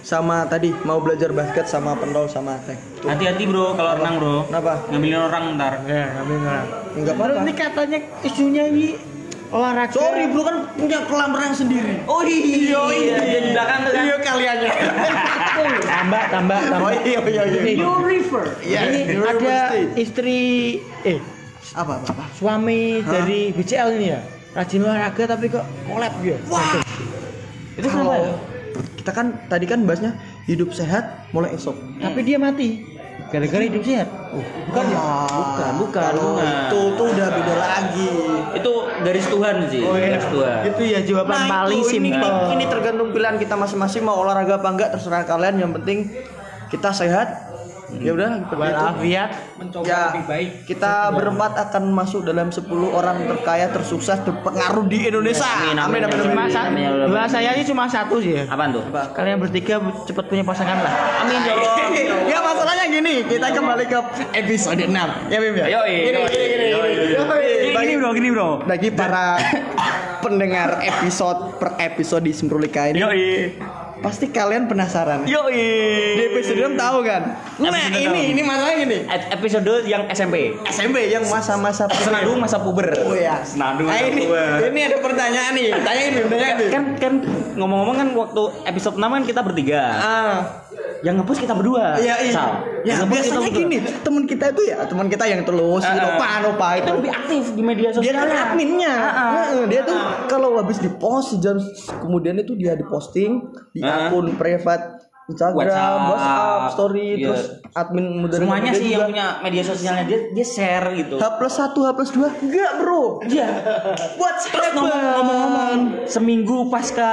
[SPEAKER 2] sama tadi mau belajar basket sama pendol sama teng.
[SPEAKER 1] Hati-hati bro kalau renang bro.
[SPEAKER 2] Kenapa?
[SPEAKER 1] Ngambilin orang ntar.
[SPEAKER 3] ya, ngambil ngambil.
[SPEAKER 2] Enggak apa-apa.
[SPEAKER 3] Ini katanya isunya ini olahraga.
[SPEAKER 2] Sorry bro kan punya kolam renang sendiri.
[SPEAKER 1] Oh iya, iya, di belakang kan.
[SPEAKER 2] Iya kaliannya.
[SPEAKER 3] tambah, tambah, tambah.
[SPEAKER 2] Oh iya iya iya.
[SPEAKER 3] Ini,
[SPEAKER 4] River.
[SPEAKER 2] Iya,
[SPEAKER 3] ini
[SPEAKER 2] University.
[SPEAKER 3] ada istri eh
[SPEAKER 2] apa apa apa.
[SPEAKER 3] suami dari BCL ini ya. Rajin olahraga tapi kok collab ya.
[SPEAKER 2] Wah.
[SPEAKER 1] Itu kenapa ya?
[SPEAKER 2] Kita kan tadi kan bahasnya hidup sehat mulai esok.
[SPEAKER 3] Tapi dia mati. Gara-gara hidup sehat.
[SPEAKER 2] Bukan ya?
[SPEAKER 1] Bukan, bukan,
[SPEAKER 2] Kalau
[SPEAKER 1] bukan.
[SPEAKER 2] itu tuh udah beda lagi.
[SPEAKER 1] Itu garis Tuhan sih. Garis Tuhan.
[SPEAKER 3] Itu ya jawaban
[SPEAKER 2] Nah,
[SPEAKER 3] paling
[SPEAKER 2] itu, ini,
[SPEAKER 3] simpel.
[SPEAKER 2] ini tergantung pilihan kita masing-masing mau olahraga apa enggak terserah kalian yang penting kita sehat ya udah.
[SPEAKER 3] Walafiat.
[SPEAKER 4] Mencoba
[SPEAKER 2] ya
[SPEAKER 4] lebih baik.
[SPEAKER 2] kita berempat akan masuk dalam 10 orang terkaya tersukses terpengaruh di Indonesia
[SPEAKER 1] Amin, amin,
[SPEAKER 2] amin amin,
[SPEAKER 1] amin.
[SPEAKER 3] Cuma
[SPEAKER 2] amin.
[SPEAKER 3] sa-
[SPEAKER 1] Amin, Allah.
[SPEAKER 3] dua saya ini cuma satu sih ya.
[SPEAKER 1] Apaan tuh?
[SPEAKER 2] Apa?
[SPEAKER 3] Kalian bertiga cepat punya pasangan lah.
[SPEAKER 1] Amin ya Allah.
[SPEAKER 2] ya masalahnya gini kita kembali ke episode 6 ya Bim ya
[SPEAKER 1] Yoi,
[SPEAKER 2] gini
[SPEAKER 1] yoi,
[SPEAKER 2] gini gini
[SPEAKER 1] yoi,
[SPEAKER 2] gini.
[SPEAKER 1] yoi.
[SPEAKER 2] Yoi,
[SPEAKER 3] bro, gini bro.
[SPEAKER 2] bagi para pendengar episode per episode di Semprulika ini pasti kalian penasaran.
[SPEAKER 1] Yo
[SPEAKER 2] Di episode 6 tahu kan? Nah,
[SPEAKER 1] Episode
[SPEAKER 2] ini
[SPEAKER 1] enam.
[SPEAKER 2] ini masalahnya gini.
[SPEAKER 1] episode yang SMP.
[SPEAKER 2] SMP yang masa-masa
[SPEAKER 1] Senandung masa puber.
[SPEAKER 2] Oh ya.
[SPEAKER 1] Senandung
[SPEAKER 2] Nah,
[SPEAKER 1] masa
[SPEAKER 2] ini,
[SPEAKER 1] puber.
[SPEAKER 2] ini ada pertanyaan nih. Tanya ini, tanya ini.
[SPEAKER 1] kan kan ngomong-ngomong kan waktu episode 6 kan kita bertiga.
[SPEAKER 2] Ah,
[SPEAKER 1] Yang ngepost kita berdua.
[SPEAKER 2] iya iya.
[SPEAKER 1] Sal.
[SPEAKER 2] Ya
[SPEAKER 1] Yang kita
[SPEAKER 2] biasanya
[SPEAKER 1] berdua.
[SPEAKER 2] gini, teman kita itu ya, teman kita yang terus,
[SPEAKER 1] Ah, ah.
[SPEAKER 2] Nova, Nova
[SPEAKER 1] Itu
[SPEAKER 2] itu.
[SPEAKER 1] lebih aktif di media
[SPEAKER 2] Dia
[SPEAKER 1] sosial.
[SPEAKER 2] kan adminnya.
[SPEAKER 1] Ah, ah.
[SPEAKER 2] Heeh, dia tuh kalau habis di post jam kemudian itu dia diposting di
[SPEAKER 1] Ah.
[SPEAKER 2] Akun private Instagram,
[SPEAKER 1] WhatsApp,
[SPEAKER 2] WhatsApp, story,
[SPEAKER 1] iya.
[SPEAKER 2] terus admin moderator
[SPEAKER 1] Semuanya sih
[SPEAKER 2] juga.
[SPEAKER 1] yang punya media sosialnya dia dia share gitu.
[SPEAKER 2] H plus 1, H plus 2 Enggak bro
[SPEAKER 1] Iya.
[SPEAKER 2] What's
[SPEAKER 1] Terus ngomong- ngomong-ngomong seminggu pasca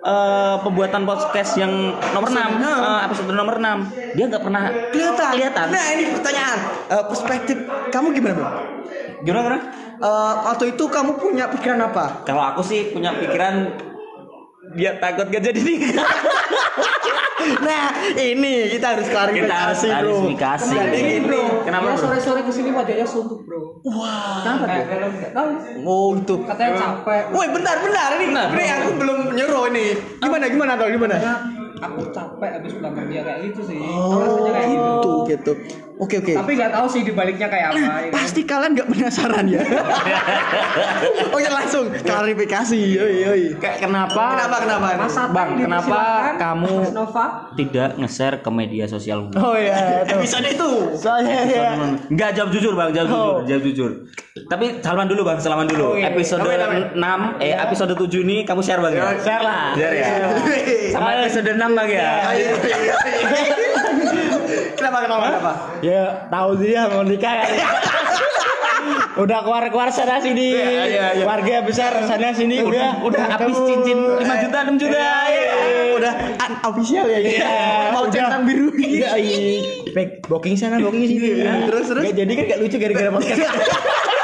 [SPEAKER 1] eh, pembuatan podcast yang nomor 6
[SPEAKER 2] Enam.
[SPEAKER 1] episode nomor 6 dia nggak pernah
[SPEAKER 2] Kelihatan
[SPEAKER 1] kelihatan
[SPEAKER 2] Nah ini pertanyaan Eh, Perspektif kamu gimana bro?
[SPEAKER 1] gimana gimana
[SPEAKER 2] Eh, waktu itu kamu punya pikiran apa?
[SPEAKER 1] kalau aku sih punya pikiran dia takut gak jadi nikah
[SPEAKER 2] Nah ini kita harus klarifikasi
[SPEAKER 1] kita harus
[SPEAKER 2] bro
[SPEAKER 1] klarifikasi
[SPEAKER 2] Jadi gini
[SPEAKER 1] kenapa bro?
[SPEAKER 4] sore-sore ke sini wajahnya suntuk bro.
[SPEAKER 2] Wah
[SPEAKER 4] Kenapa? Kayak kalau nggak tahu.
[SPEAKER 2] Oh gitu
[SPEAKER 4] Katanya capek.
[SPEAKER 2] Woi bentar bentar ini
[SPEAKER 1] Bentar.
[SPEAKER 2] Ini aku belum nyuruh ini Gimana gimana tau gimana?
[SPEAKER 4] Karena aku capek habis pulang kerja kayak gitu sih.
[SPEAKER 2] Oh
[SPEAKER 4] kayak gitu.
[SPEAKER 2] gitu gitu Oke oke
[SPEAKER 4] Tapi nggak tahu sih dibaliknya kayak apa.
[SPEAKER 2] Nah,
[SPEAKER 4] ya.
[SPEAKER 2] pasti kalian gak penasaran ya Oke langsung klarifikasi yoi yoi
[SPEAKER 1] kenapa
[SPEAKER 2] Kenapa kenapa?
[SPEAKER 4] Mas
[SPEAKER 1] Bang, kenapa kamu
[SPEAKER 4] Nova?
[SPEAKER 1] tidak nge-share ke media sosial
[SPEAKER 3] Oh iya.
[SPEAKER 2] Episode itu
[SPEAKER 3] Soalnya ya.
[SPEAKER 1] Enggak jawab jujur bang, jawab jujur,
[SPEAKER 3] Oh.
[SPEAKER 1] jawab jujur. Tapi salaman dulu bang, salaman dulu.
[SPEAKER 3] Oh, iya.
[SPEAKER 1] Episode
[SPEAKER 2] amin.
[SPEAKER 1] 6, eh episode 7 ini kamu share bang ya?
[SPEAKER 3] Share lah.
[SPEAKER 1] Share ya. Sama episode 6 bang ya.
[SPEAKER 2] Kenapa kenapa kenapa?
[SPEAKER 3] Ya tahu dia mau nikah kan. udah keluar keluar sana sini
[SPEAKER 2] Iya, iya, iya.
[SPEAKER 3] warga besar sana sini udah
[SPEAKER 1] Udah habis cincin 5 juta, 6 juta.
[SPEAKER 2] Iya, Udah official ya gitu. Mau centang biru.
[SPEAKER 3] Iya, iya. Booking sana, booking sini.
[SPEAKER 2] Terus, terus?
[SPEAKER 3] Jadi kan gak lucu gara-gara podcast.